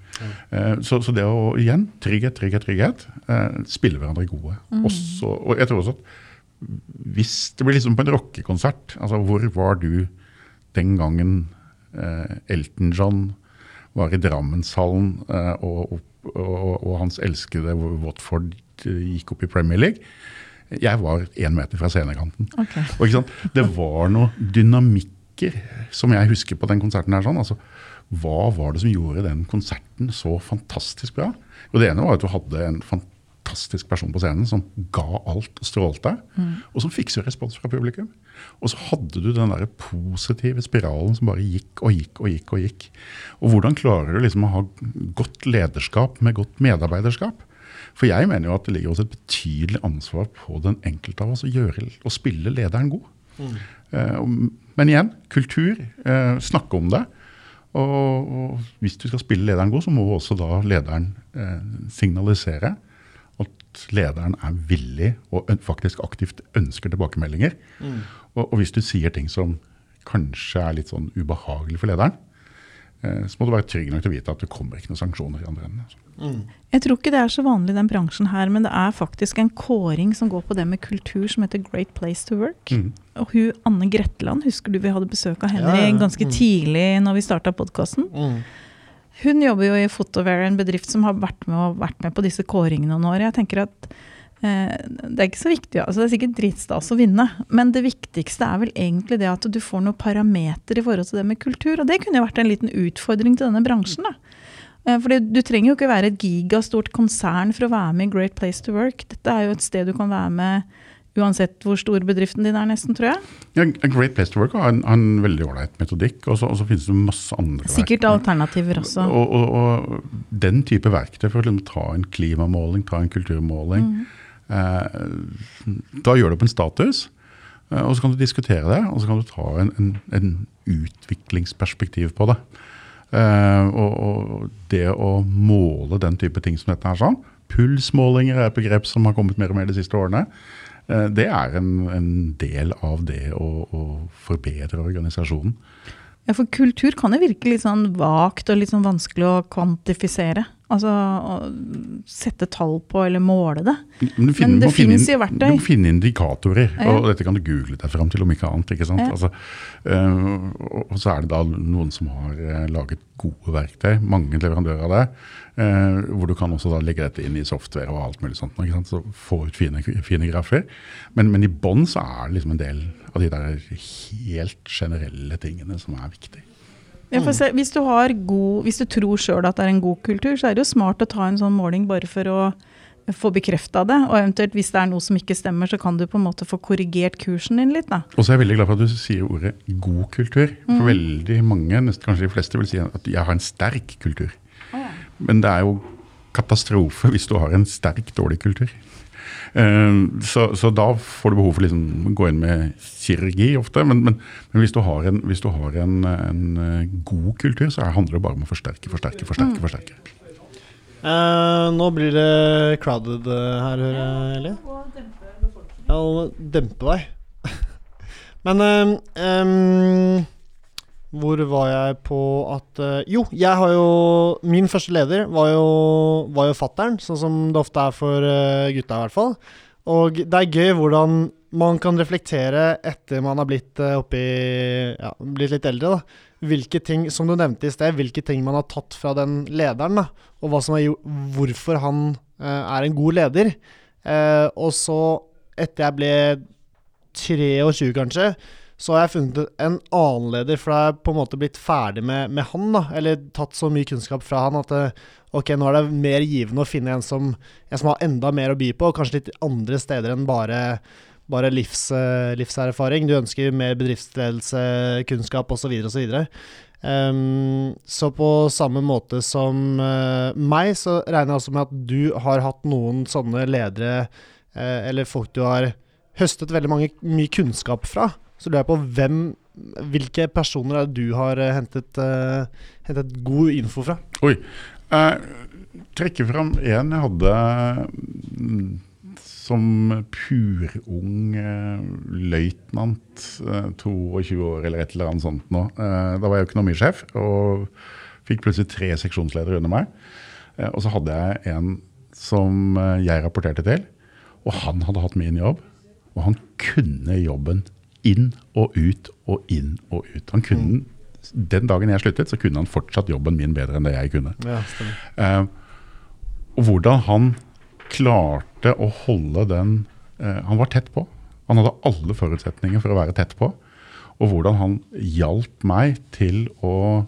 Uh, så, så det å, igjen, trygghet, trygghet, trygghet, Uh, spille hverandre gode. Også, og jeg tror også at hvis det blir liksom på en rockekonsert, altså hvor var du den gangen eh, Elton John var i Drammenshallen eh, og, og, og, og hans elskede Watford eh, gikk opp i Premier League? Jeg var én meter fra scenekanten. Okay. Det var noe dynamikker som jeg husker på den konserten. her sånn, altså Hva var det som gjorde den konserten så fantastisk bra? Og Det ene var at du hadde en fantastisk person på scenen som ga alt og strålte, og som fikk så respons fra publikum. Og så hadde du den der positive spiralen som bare gikk og gikk og gikk. Og gikk. Og hvordan klarer du liksom å ha godt lederskap med godt medarbeiderskap? For jeg mener jo at det ligger også et betydelig ansvar på den enkelte av oss å gjøre å spille lederen god. Mm. og- men igjen, kultur. Eh, snakke om det. Og, og hvis du skal spille lederen god, så må også da lederen eh, signalisere at lederen er villig og faktisk aktivt ønsker tilbakemeldinger. Og, og hvis du sier ting som kanskje er litt sånn ubehagelig for lederen, eh, så må du være trygg nok til å vite at det kommer ikke noen sanksjoner i andre enden. altså. Jeg tror ikke det er så vanlig i den bransjen her, men det er faktisk en kåring som går på det med kultur, som heter Great Place to Work. Mm. Og hun Anne Gretteland, husker du vi hadde besøk av henne Ja, ja, ja. ganske Mm. tidlig når vi starta podkasten? Mm. Hun jobber jo i Photoware, en bedrift som har vært med, vært med på disse kåringene noen år. Jeg tenker at eh, Det er ikke så viktig, altså det er sikkert dritstas å vinne, men det viktigste er vel egentlig det at du får noen parameter i forhold til det med kultur. Og det kunne jo vært en liten utfordring til denne bransjen. da. Eh, Fordi Du trenger jo ikke være et gigastort konsern for å være med i Great Place to Work. Dette er jo et sted du kan være med uansett hvor stor bedriften din er, nesten, tror jeg. Ja, A Great Place to Work har en, en veldig ålreit metodikk, og så, finnes det masse andre Sikkert verktøy. alternativer også. Og, og, og den type verktøy for å liksom ta en klimamåling, ta en kulturmåling, eh, da gjør du opp en status, eh, og så kan du diskutere det, og så kan du ta en, en, en utviklingsperspektiv på det. Eh, og, og det å måle den type ting som dette her sånn, pulsmålinger er et begrep som har kommet mer og mer de siste årene, det er en, en del av det å, å forbedre organisasjonen. Ja, for kultur kan jo virke litt sånn vagt og litt sånn vanskelig å kvantifisere. Altså sette tall på eller måle det. Men, du Men det inn- jo verktøy. Du må finne indikatorer, Ja. og dette kan du google deg fram til om ikke annet. ikke sant? Ja. Altså, øh, og så er det da noen som har eh, laget gode verktøy, mange leverandører av det, øh, hvor du kan også da legge dette inn i software og alt mulig sånt, ikke sant? så få ut fine, fine grafer. Men, men i bånn så er det liksom en del av de der helt generelle tingene som er viktige. Ja, for se, hvis, du har god, hvis du tror sjøl at det er en god kultur, så er det jo smart å ta en sånn måling bare for å få bekrefta det. Og eventuelt hvis det er noe som ikke stemmer, så kan du på en måte få korrigert kursen din litt. da. Og så er jeg veldig glad for at du sier ordet god kultur. Mm. For veldig mange, nesten kanskje de fleste, vil si at jeg har en sterk kultur. Men det er jo katastrofe hvis du har en sterk dårlig kultur. Eh, Så, så da får du behov for liksom å gå inn med kirurgi ofte. Men, men, men hvis du har, en, hvis du har en, en eh, god kultur, så handler det bare om å forsterke, forsterke, forsterke. forsterke. Eh, nå blir det crowded eh, her, hører jeg, Eli. Ja, og dempe deg. Men eh, em, Hvor var jeg på at eh, Jo, jeg har jo Min første leder var jo, var jo fattern, sånn som det ofte er for eh, gutta, i hvert fall. Og det er gøy hvordan man kan reflektere etter man har blitt uh, oppi Ja, blitt litt eldre, da. Hvilke ting, som du nevnte i sted, hvilke ting man har tatt fra den lederen, da. Og hva som er, hvorfor han er en god leder. Og så, etter jeg ble 23 kanskje, så har jeg funnet en annen leder, for jeg er på en måte blitt ferdig med, med han. da, Eller tatt så mye kunnskap fra han at det, ok, nå er det mer givende å finne en som, en som har enda mer å by på, og kanskje litt andre steder enn bare, bare livs, livserfaring. Du ønsker mer bedriftsledelse, kunnskap osv. osv. Um, så på samme måte som uh, meg, så regner jeg også med at du har hatt noen sånne ledere, uh, eller folk du har høstet veldig mange, mye kunnskap fra. Så lurer jeg på hvem, hvilke personer er det du har uh, hentet, hentet, god info fra? Oi. Jeg trekker fram en jeg hadde mm, som purung uh, løytnant, uh, 22 år eller et eller annet sånt nå. Uh, da var jeg økonomisjef og fikk plutselig tre seksjonsledere under meg. og så hadde jeg en som jeg rapporterte til, og han hadde hatt min jobb. Og han kunne jobben inn og ut og inn og ut. Han kunne, mm. Den dagen jeg sluttet, så kunne han fortsatt jobben min bedre enn det jeg kunne. Ja, uh, og hvordan han klarte å holde den uh, Han var tett på. Han hadde alle forutsetninger for å være tett på. Og hvordan han hjalp meg til å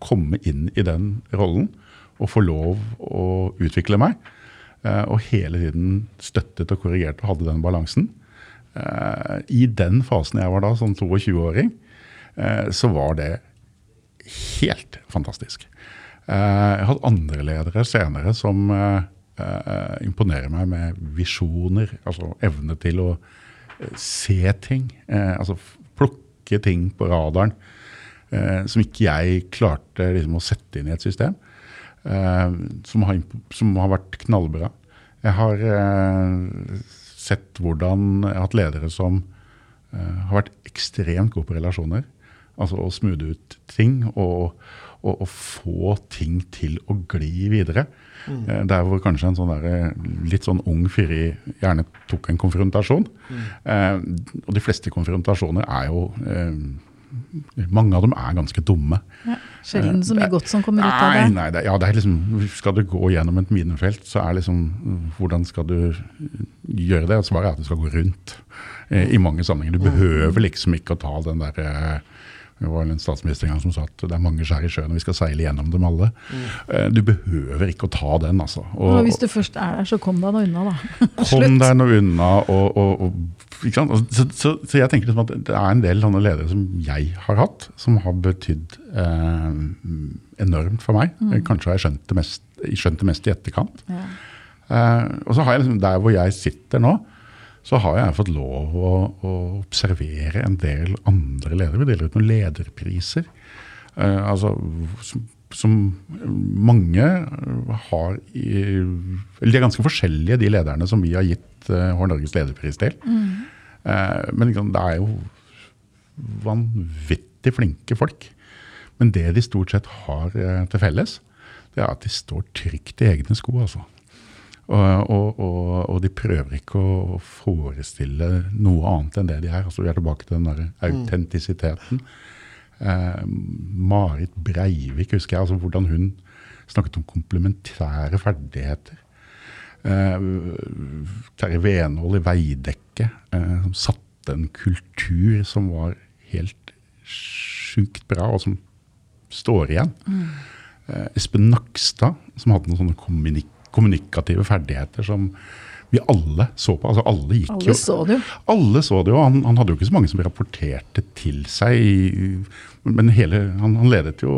komme inn i den rollen og få lov å utvikle meg. Uh, og hele tiden støttet og korrigerte og hadde den balansen. Uh, I den fasen jeg var da, som 22-åring, uh, så var det helt fantastisk. Uh, jeg har hatt andre ledere senere som imponerer meg med visjoner. Altså evne til å se ting. altså plukke ting på radaren som ikke jeg klarte liksom, å sette inn i et system. Som har, som, har, vært knallbra. Jeg har sett hvordan Jeg har hatt ledere som uh, har vært ekstremt gode på relasjoner. Altså å smoothe ut ting og, og, og, få ting til å gli videre. Mm. Uh, der hvor kanskje en sånn der, litt sånn ung fyri gjerne tok en konfrontasjon. Mm. Uh, og de fleste konfrontasjoner er jo mange av dem er ganske dumme. Ja, Sjelden så mye godt som kommer ut av det. Nei, det, ja, det liksom, Skal du gå gjennom et minefelt, så er liksom Hvordan skal du gjøre det? Svaret er at du skal gå rundt eh, i mange sammenhenger. Du behøver liksom ikke å ta den der eh, det var en statsminister en gang som sa at det er mange skjær i sjøen, og vi skal seile gjennom dem alle. Mm. Du behøver ikke å ta den, altså. Og, og hvis du først er der, så kom deg nå unna, da. kom deg nå unna. og, og, og så, så, så, jeg tenker liksom at det er en del sånne ledere som jeg har hatt, som har betydd eh, enormt for meg. Mm. Kanskje har jeg skjønt det mest, skjønt det mest i etterkant. Ja. Eh, og så har jeg liksom, der hvor jeg sitter nå, så har jeg fått lov å, å observere en del andre ledere. Vi deler ut noen lederpriser. Eh, altså, som, som, mange har i, Eller de er ganske forskjellige, de lederne som vi har gitt Hår Norges lederpris til. Mm. Uh, men liksom, det er jo vanvittig flinke folk. Men det de stort sett har til felles, det er at de står trygt i egne sko. altså. Og, og, og, og, de prøver ikke å forestille noe annet enn det de er. Altså, vi er tilbake til den der mm. Eh, Marit Breivik husker jeg, altså hvordan hun snakket om komplementære ferdigheter. Eh, Terje Venhold i Veidekke, eh, som satte en kultur som var helt sjukt bra, og som står igjen. Mm. Eh, Espen Nakstad, som hadde noen sånne kommunik kommunikative ferdigheter som vi alle så på. Altså alle gikk alle så det jo. Alle så det jo. Han, han, hadde jo ikke så mange som rapporterte til seg. Men hele, han, han ledet jo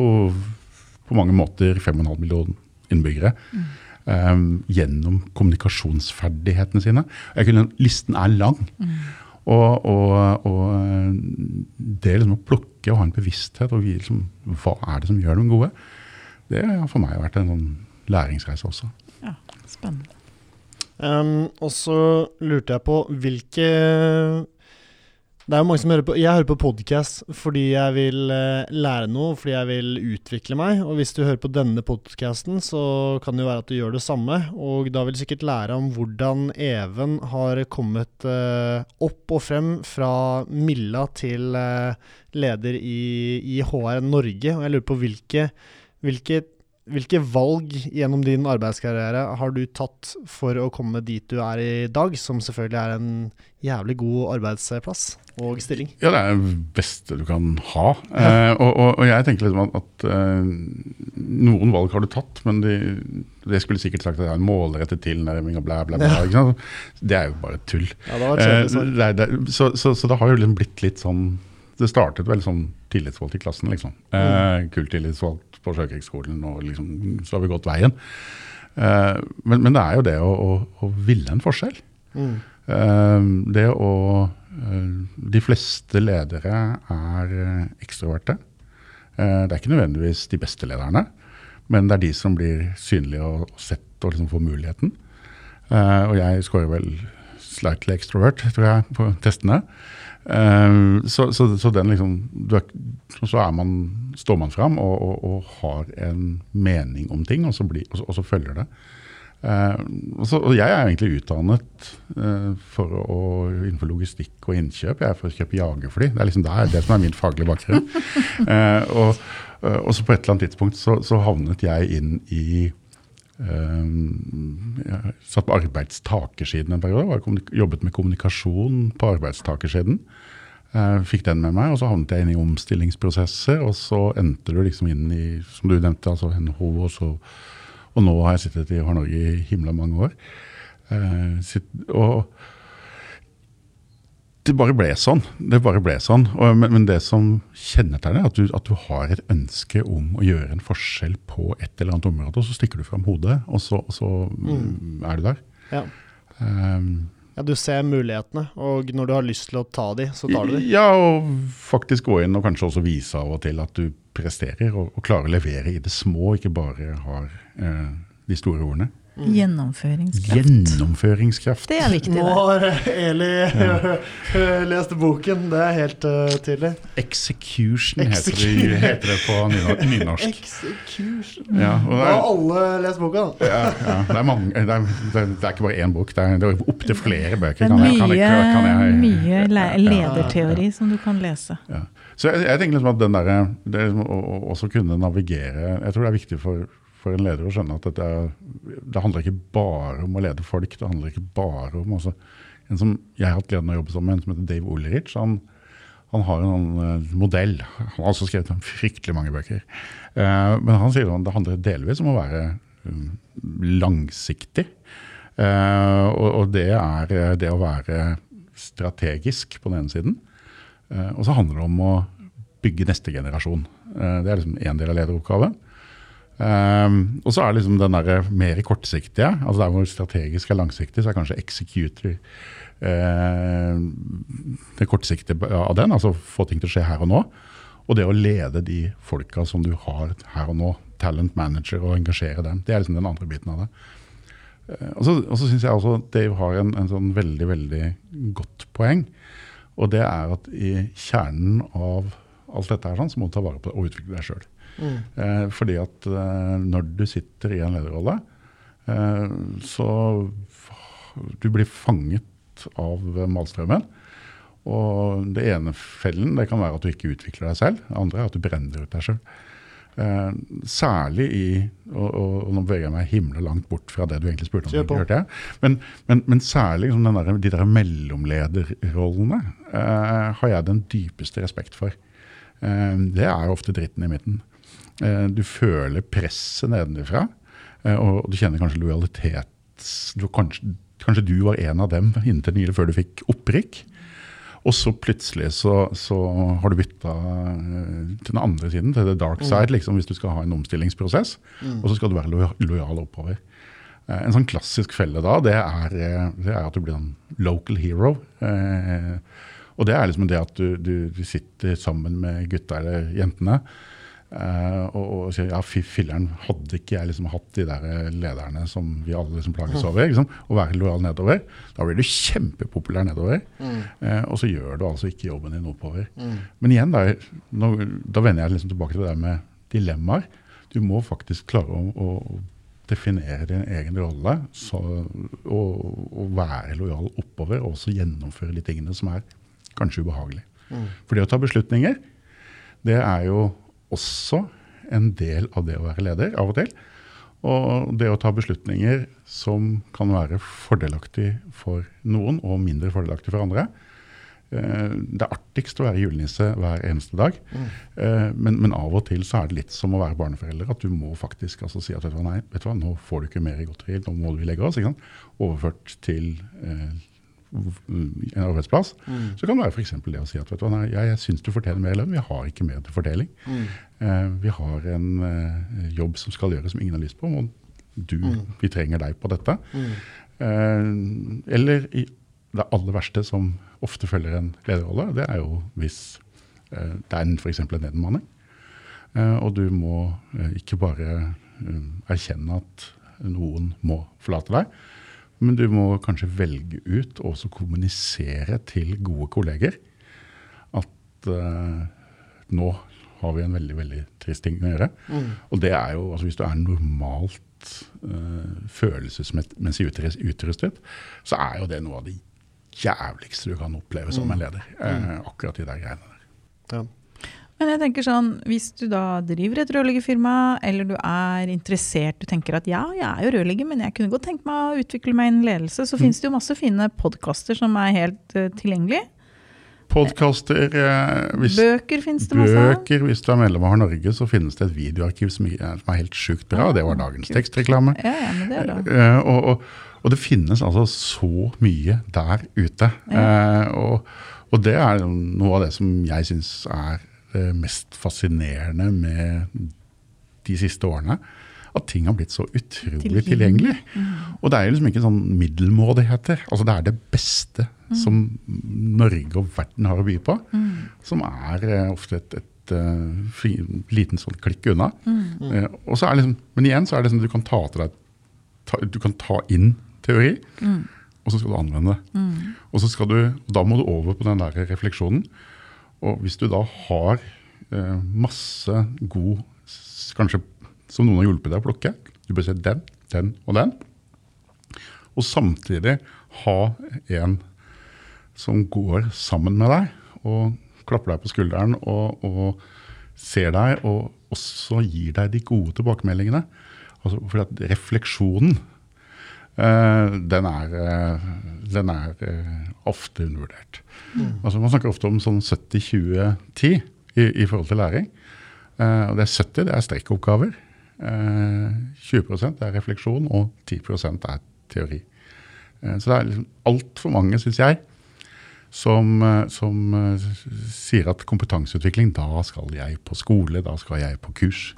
på mange måter 5,5 millioner innbyggere. Mm um, gjennom kommunikasjonsferdighetene sine. Kunne, listen er lang. Mm. Og, og, og, det liksom å plukke og ha en bevissthet og liksom, hva er det som gjør dem gode, det har for meg vært en sånn læringsreise også. Ja, spennende. Um, og så lurte jeg på hvilke Det er jo mange som hører på Jeg hører på podkast fordi jeg vil eh, lære noe, fordi jeg vil utvikle meg. Og hvis du hører på denne podkasten, så kan det jo være at du gjør det samme. Og da vil du sikkert lære om hvordan Even har kommet eh, opp og frem fra Milla til eh, leder i, i HR Norge. Og jeg lurer på hvilke, hvilke hvilke valg gjennom din arbeidskarriere har du tatt for å komme dit du er i dag, som selvfølgelig er en jævlig god arbeidsplass og stilling? Ja, det er det beste du kan ha. Ja. Eh, og, og, og, jeg tenker liksom at, at eh, noen valg har du tatt, men de, det skulle sikkert sagt at det er en målrettet tilnærming og bla, bla, bla. Ja. Det er jo bare tull. Ja, det var eh, det, det, så, så, så det har jo liksom blitt litt sånn Det startet vel sånn tillitsvalgt i klassen, liksom. Mm. Uh, Kult på Sjøkrigsskolen, og liksom, så har vi gått veien. Uh, men, men, det er jo det å, å, å ville en forskjell. Mm. Uh, det å uh, De fleste ledere er ekstroverte. det er ikke nødvendigvis de beste lederne, men det er de som blir synlige og, og sett og liksom får muligheten. og jeg scorer vel slightly extrovert, tror jeg, på testene. Uh, så, så, så, den liksom er, Så er man, står man fram og, og, og, har en mening om ting, og så, blir, og og så følger det. Uh, og, jeg er egentlig utdannet eh, for å, innenfor logistikk og innkjøp. Jeg er for å kjøpe jagerfly. Det er liksom det, det som er min faglige bakgrunn. og, så på et eller annet tidspunkt så, så havnet jeg inn i jeg satt på arbeidstakersiden en periode. Jobbet med kommunikasjon på arbeidstakersiden. Fikk den med meg, og så havnet jeg inn i omstillingsprosesser. Og så endte du liksom inn i, som du nevnte, altså NHO. Og, så, og nå har jeg sittet i Har Norge i himla mange år. Og det bare ble sånn. Det bare ble sånn. Og, men, men, det som kjennetegner, er at du, at du har et ønske om å gjøre en forskjell på et eller annet område, og så stikker du fram hodet, og så, og så mm. er du der. Ja. Um, ja, Du ser mulighetene, og når du har lyst til å ta de, så tar du de. Ja, og faktisk gå inn og kanskje også vise av og til at du presterer, og, og klarer å levere i det små, ikke bare har eh, de store ordene. Mm. Gjennomføringskraft. Gjennomføringskraft. Det er viktig. Nå har Eli ja. lest boken, det er helt uh, tydelig. Execution, Execution. Heter, det, heter, det, på nynorsk. Execution. Ja, Nå har alle lest boka. Ja, ja, det, er mange, det, er, det, er, ikke bare én bok, det er, det er opptil flere bøker. Det er mye, kan jeg, kan jeg, mye lederteori som du kan lese. Så jeg, jeg, tenker liksom at den der, det liksom å, å også kunne navigere Jeg tror det er viktig for for en leder å skjønne at dette, det handler ikke bare om å lede folk. Det handler ikke bare om også, En som jeg har hatt gleden av å jobbe sammen med, en som heter Dave Olerich. Han, han har en annen modell. Han har også skrevet fryktelig mange bøker. Eh, men han sier at det handler delvis om å være um, langsiktig. Eh, og, og, det er det å være strategisk på den ene siden. Eh, og så handler det om å bygge neste generasjon. det er liksom én del av lederoppgaven. Um, og så er liksom den der mer kortsiktige. altså Der hvor strategisk er langsiktig, så er kanskje executor uh, det kortsiktige av den. Altså få ting til å skje her og nå. Og det å lede de folka som du har her og nå, talent manager, og engasjere dem. Det er liksom den andre biten av det. Uh, og så, og så syns jeg også Dave har en, en, sånn veldig, veldig godt poeng. Og det er at i kjernen av alt dette her sånn, så må du ta vare på det og utvikle deg sjøl. Mm. Eh, fordi at eh, når du sitter i en lederrolle, eh, så du blir fanget av malstrømmen. Og det ene fellen det kan være at du ikke utvikler deg selv. Det andre er at du brenner ut deg sjøl. Eh, særlig i og, og, og, nå beveger jeg meg himla langt bort fra det du egentlig spurte om. Hørte jeg. Men, men, men særlig liksom der, de der mellomlederrollene eh, har jeg den dypeste respekt for. Eh, det er ofte dritten i midten. Eh, du føler presset nedenfra, eh, og du kjenner kanskje lojalitet du, kanskje, kanskje, du var en av dem inntil nylig før du fikk opprykk. Og så plutselig så, så har du bytta eh, til den andre siden, til the dark mm. side, liksom, hvis du skal ha en omstillingsprosess. Mm. Og så skal du være lojal oppover. En sånn klassisk felle da, det er, det er at du blir en local hero. og det er liksom det at du, du, du sitter sammen med gutta eller jentene Eh, og, og sier ja, fy filleren, hadde ikke jeg liksom hatt de der eh, lederne som vi alle liksom plages over, liksom, å være lojal nedover, da blir du kjempepopulær nedover. Eh, og så gjør du altså ikke jobben din oppover. Men igjen, da, nå, da vender jeg liksom tilbake til det der med dilemmaer. Du må faktisk klare å, å definere din egen rolle så, og, og være lojal oppover, og også gjennomføre de tingene som er kanskje ubehagelige. For det å ta beslutninger, det er jo også en del av det å være leder av og til. Og det å ta beslutninger som kan være fordelaktig for noen og mindre fordelaktig for andre. Eh, Det er artigst å være julenisse hver eneste dag, mm. men, men av og til så er det litt som å være barneforelder. At du må faktisk altså si at vet du hva, nei, vet du hva, nå får du ikke mer godteri, nå må vi legge oss. Overført til eh, en arbeidsplass. Så kan det være f.eks. det å si at vet du nei, jeg, jeg syns du fortjener mer lønn, vi har ikke mer til fordeling. Eh, vi har en eh, jobb som skal gjøres som ingen har lyst på, og du, vi trenger deg på dette. Eh, eller i det aller verste som ofte følger en lederrolle, det er jo hvis eh, det er f.eks. en nedbemanning. Eh, og du må eh, ikke bare erkjenne at noen må forlate deg, men du må kanskje velge ut og også kommunisere til gode kolleger at uh, nå har vi en veldig veldig trist ting å gjøre. Og det er jo, altså Hvis du er normalt uh, følelsesmessig utrustet, så er jo det noe av det jævligste du kan oppleve som en leder. Uh, akkurat de der greiene der. Ja. Men jeg tenker sånn, hvis du da driver et rørleggerfirma, eller du er interessert, du tenker at ja, jeg er jo rørlegger, men jeg kunne godt tenkt meg å utvikle meg innen ledelse, så finnes det jo masse fine podkaster som er helt uh, tilgjengelige. Podkaster eh, Bøker finnes det masse av. Bøker, hvis du er medlem av Norge, så finnes det et videoarkiv som er, som er helt sjukt bra. og Det var dagens kult. tekstreklame. Ja, ja, men det er bra. Eh, og, og, og det finnes altså så mye der ute. Eh, og, og det er noe av det som jeg syns er mest fascinerende med de siste årene. At ting har blitt så utrolig tilgjengelig. Og det er liksom ikke sånn middelmådigheter. Altså det er det beste som Norge og verden har å by på. Som er eh, ofte et, et eh, liten sånn klikk unna. Eh, og så er liksom, men igjen så er det liksom, du kan ta til deg ta, du kan ta inn teori, og så skal du anvende det. Og så skal du, da må du over på den der refleksjonen. Og hvis du da har eh, masse god Kanskje som noen har hjulpet deg å plukke. Du bør se den, den og den. Og samtidig ha en som går sammen med deg og klapper deg på skulderen og, og ser deg og også gir deg de gode tilbakemeldingene. Altså, for refleksjonen, den er, eh, den er eh, ofte undervurdert. Altså, man snakker ofte om sånn 70-20-10 i, i forhold til læring. Eh, og det er 70 det er strekkoppgaver. Eh, 20% er refleksjon, og 10% er teori. Eh, så det er liksom altfor mange, syns jeg, som, eh, som eh, sier at kompetanseutvikling, da skal jeg på skole, da skal jeg på kurs.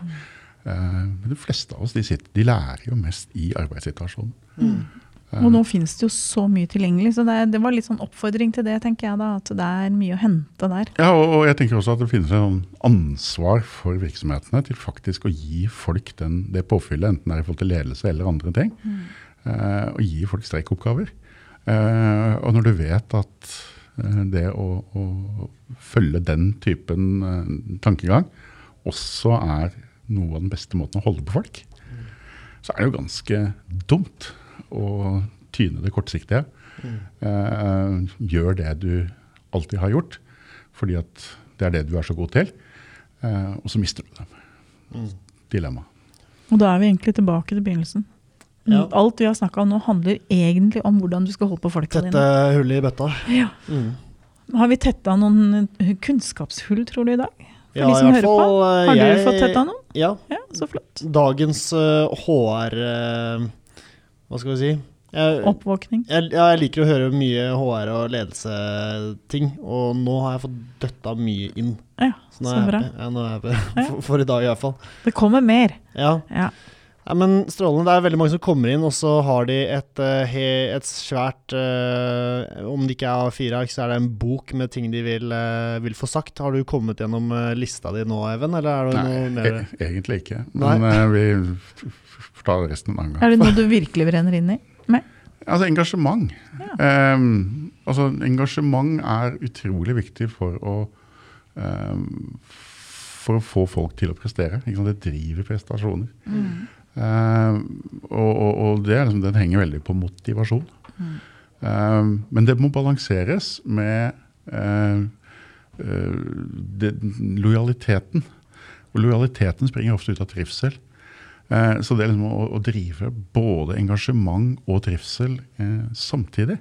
Eh, Men de fleste av oss de, sitter, de lærer jo mest i arbeidssituasjonen. Og nå finnes det jo så mye tilgjengelig, så det, det var litt sånn oppfordring til det, tenker jeg da. At det er mye å hente der. Ja, og, og jeg tenker også at det finnes et sånn ansvar for virksomhetene til faktisk å gi folk den, det påfyllet, enten det er i forhold til ledelse eller andre ting. Eh, og gi folk streikoppgaver. Eh, og når du vet at eh, det å, å følge den typen eh, tankegang også er noe av den beste måten å holde på folk, så er det jo ganske dumt å tyne det kortsiktige. Eh, gjør det du alltid har gjort, fordi at det er det du er så god til, eh, og så mister du dem. Dilemma. Og da er vi egentlig tilbake til begynnelsen. Ja. Alt vi har snakka om nå, handler egentlig om hvordan du skal holde på folka Tette dine. hullet i bøtta. Ja. Mm. Har vi tetta noen kunnskapshull, tror du, i dag? For Ja, de i som hvert hører fall, eh, Har jeg- du fått tetta noen? Ja. Ja, så flott. Dagens uh, HR eh, Hva skal vi si? Jeg, Oppvåkning. jeg, ja, jeg liker å høre mye HR- og ledelseting, og nå har jeg fått døtta mye inn. Ja, Så nå så jeg bra. Ja, nå er jeg. For, for i dag i hvert fall. Det kommer mer. Ja. Ja. Ja, men Strålende. Det er veldig mange som kommer inn, og så har de et, eh, et svært eh, Om det ikke er A4-ark, så er det en bok med ting de vil, eh, vil få sagt. Har du kommet gjennom lista di nå, Even, eller er det Nei, noe mer e egentlig ikke. Men Nei? vi f- f- får ta resten en annen gang. Er det noe du virkelig brenner inn i? Altså engasjement. Ehm, altså Engasjement er utrolig viktig for å um, for å få folk til å prestere. Ikke sant? Det driver prestasjoner. Ehm, og, og, og liksom, den henger veldig på motivasjon. Ehm, men det må balanseres med uh, det, lojaliteten. Og lojaliteten springer ofte ut av trivsel. Så det er liksom å, å drive både engasjement og trivsel samtidig.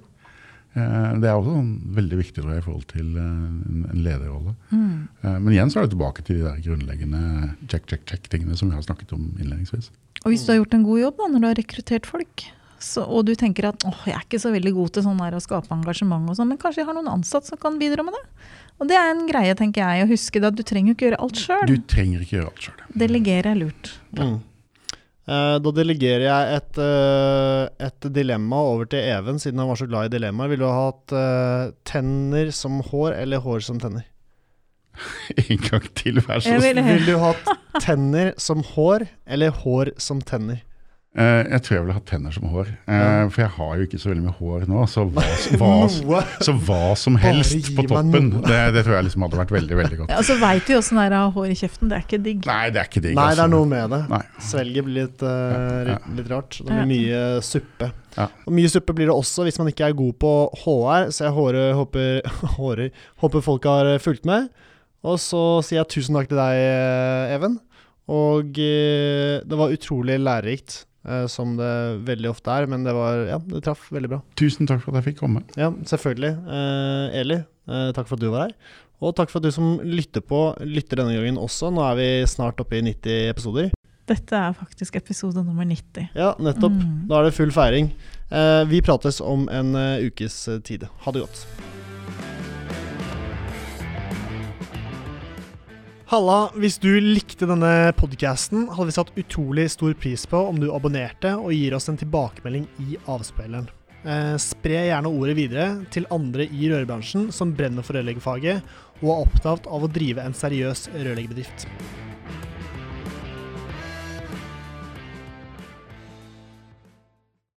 Eh, det er også sånn veldig viktig tror jeg, i forhold til eh, en, lederrolle. Mm. men igjen så er det tilbake til de der grunnleggende check, check, check-tingene som vi har snakket om innledningsvis. Og hvis du har gjort en god jobb da, når du har rekruttert folk, så, og du tenker at åh, jeg er ikke så veldig god til sånn der å skape engasjement, og sånn, men kanskje jeg har noen ansatte som kan bidra med det. Og det er en greie, tenker jeg, å huske det at du trenger jo ikke gjøre alt Du sjøl. trenger ikke gjøre alt sjøl. Delegere er lurt. Mm. Eh, da delegerer jeg et, eh, et dilemma over til Even, siden han var så glad i dilemmaer. Ville du ha hatt tenner som hår, eller hår som tenner? En gang til, vær så snill. vil- Ville du hatt tenner som hår, eller hår som tenner? Eh, jeg tror jeg ville hatt tenner som hår. Eh, Ja. For jeg har jo ikke så veldig mye hår nå, så hva, hva, så hva som helst på toppen, det, det tror jeg liksom hadde vært veldig veldig godt. Ja, og så veit vi åssen det er å ha hår i kjeften. Det er ikke digg. Nei, det er ikke digg. Nei, det altså. er noe med det. Nei. Svelget blir litt, uh, litt, rart. Det blir mye suppe. Ja. Og mye suppe blir det også hvis man ikke er god på HR, så jeg hårer, håper, hårer, håper folk har fulgt med. Og så sier jeg tusen takk til deg, Even. Og det var utrolig lærerikt, som det veldig ofte er. Men det var Ja, det traff veldig bra. Tusen takk for at jeg fikk komme. Ja, selvfølgelig. Eh, Eli, eh, takk for at du var her. Og takk for at du som lytter på, lytter denne gangen også. Nå er vi snart oppe i 90 episoder. Dette er faktisk episode nummer 90. Ja, nettopp. Mm. Da er det full feiring. Eh, vi prates om en eh, ukes eh, tid. Ha det godt. Halla, hvis du likte denne podcasten, hadde vi satt utrolig stor pris på om du abonnerte og gir oss en tilbakemelding i avspilleren. Eh, spre gjerne ordet videre til andre i rørbransjen som brenner for rørleggerfaget og er opptatt av å drive en seriøs rørleggerbedrift.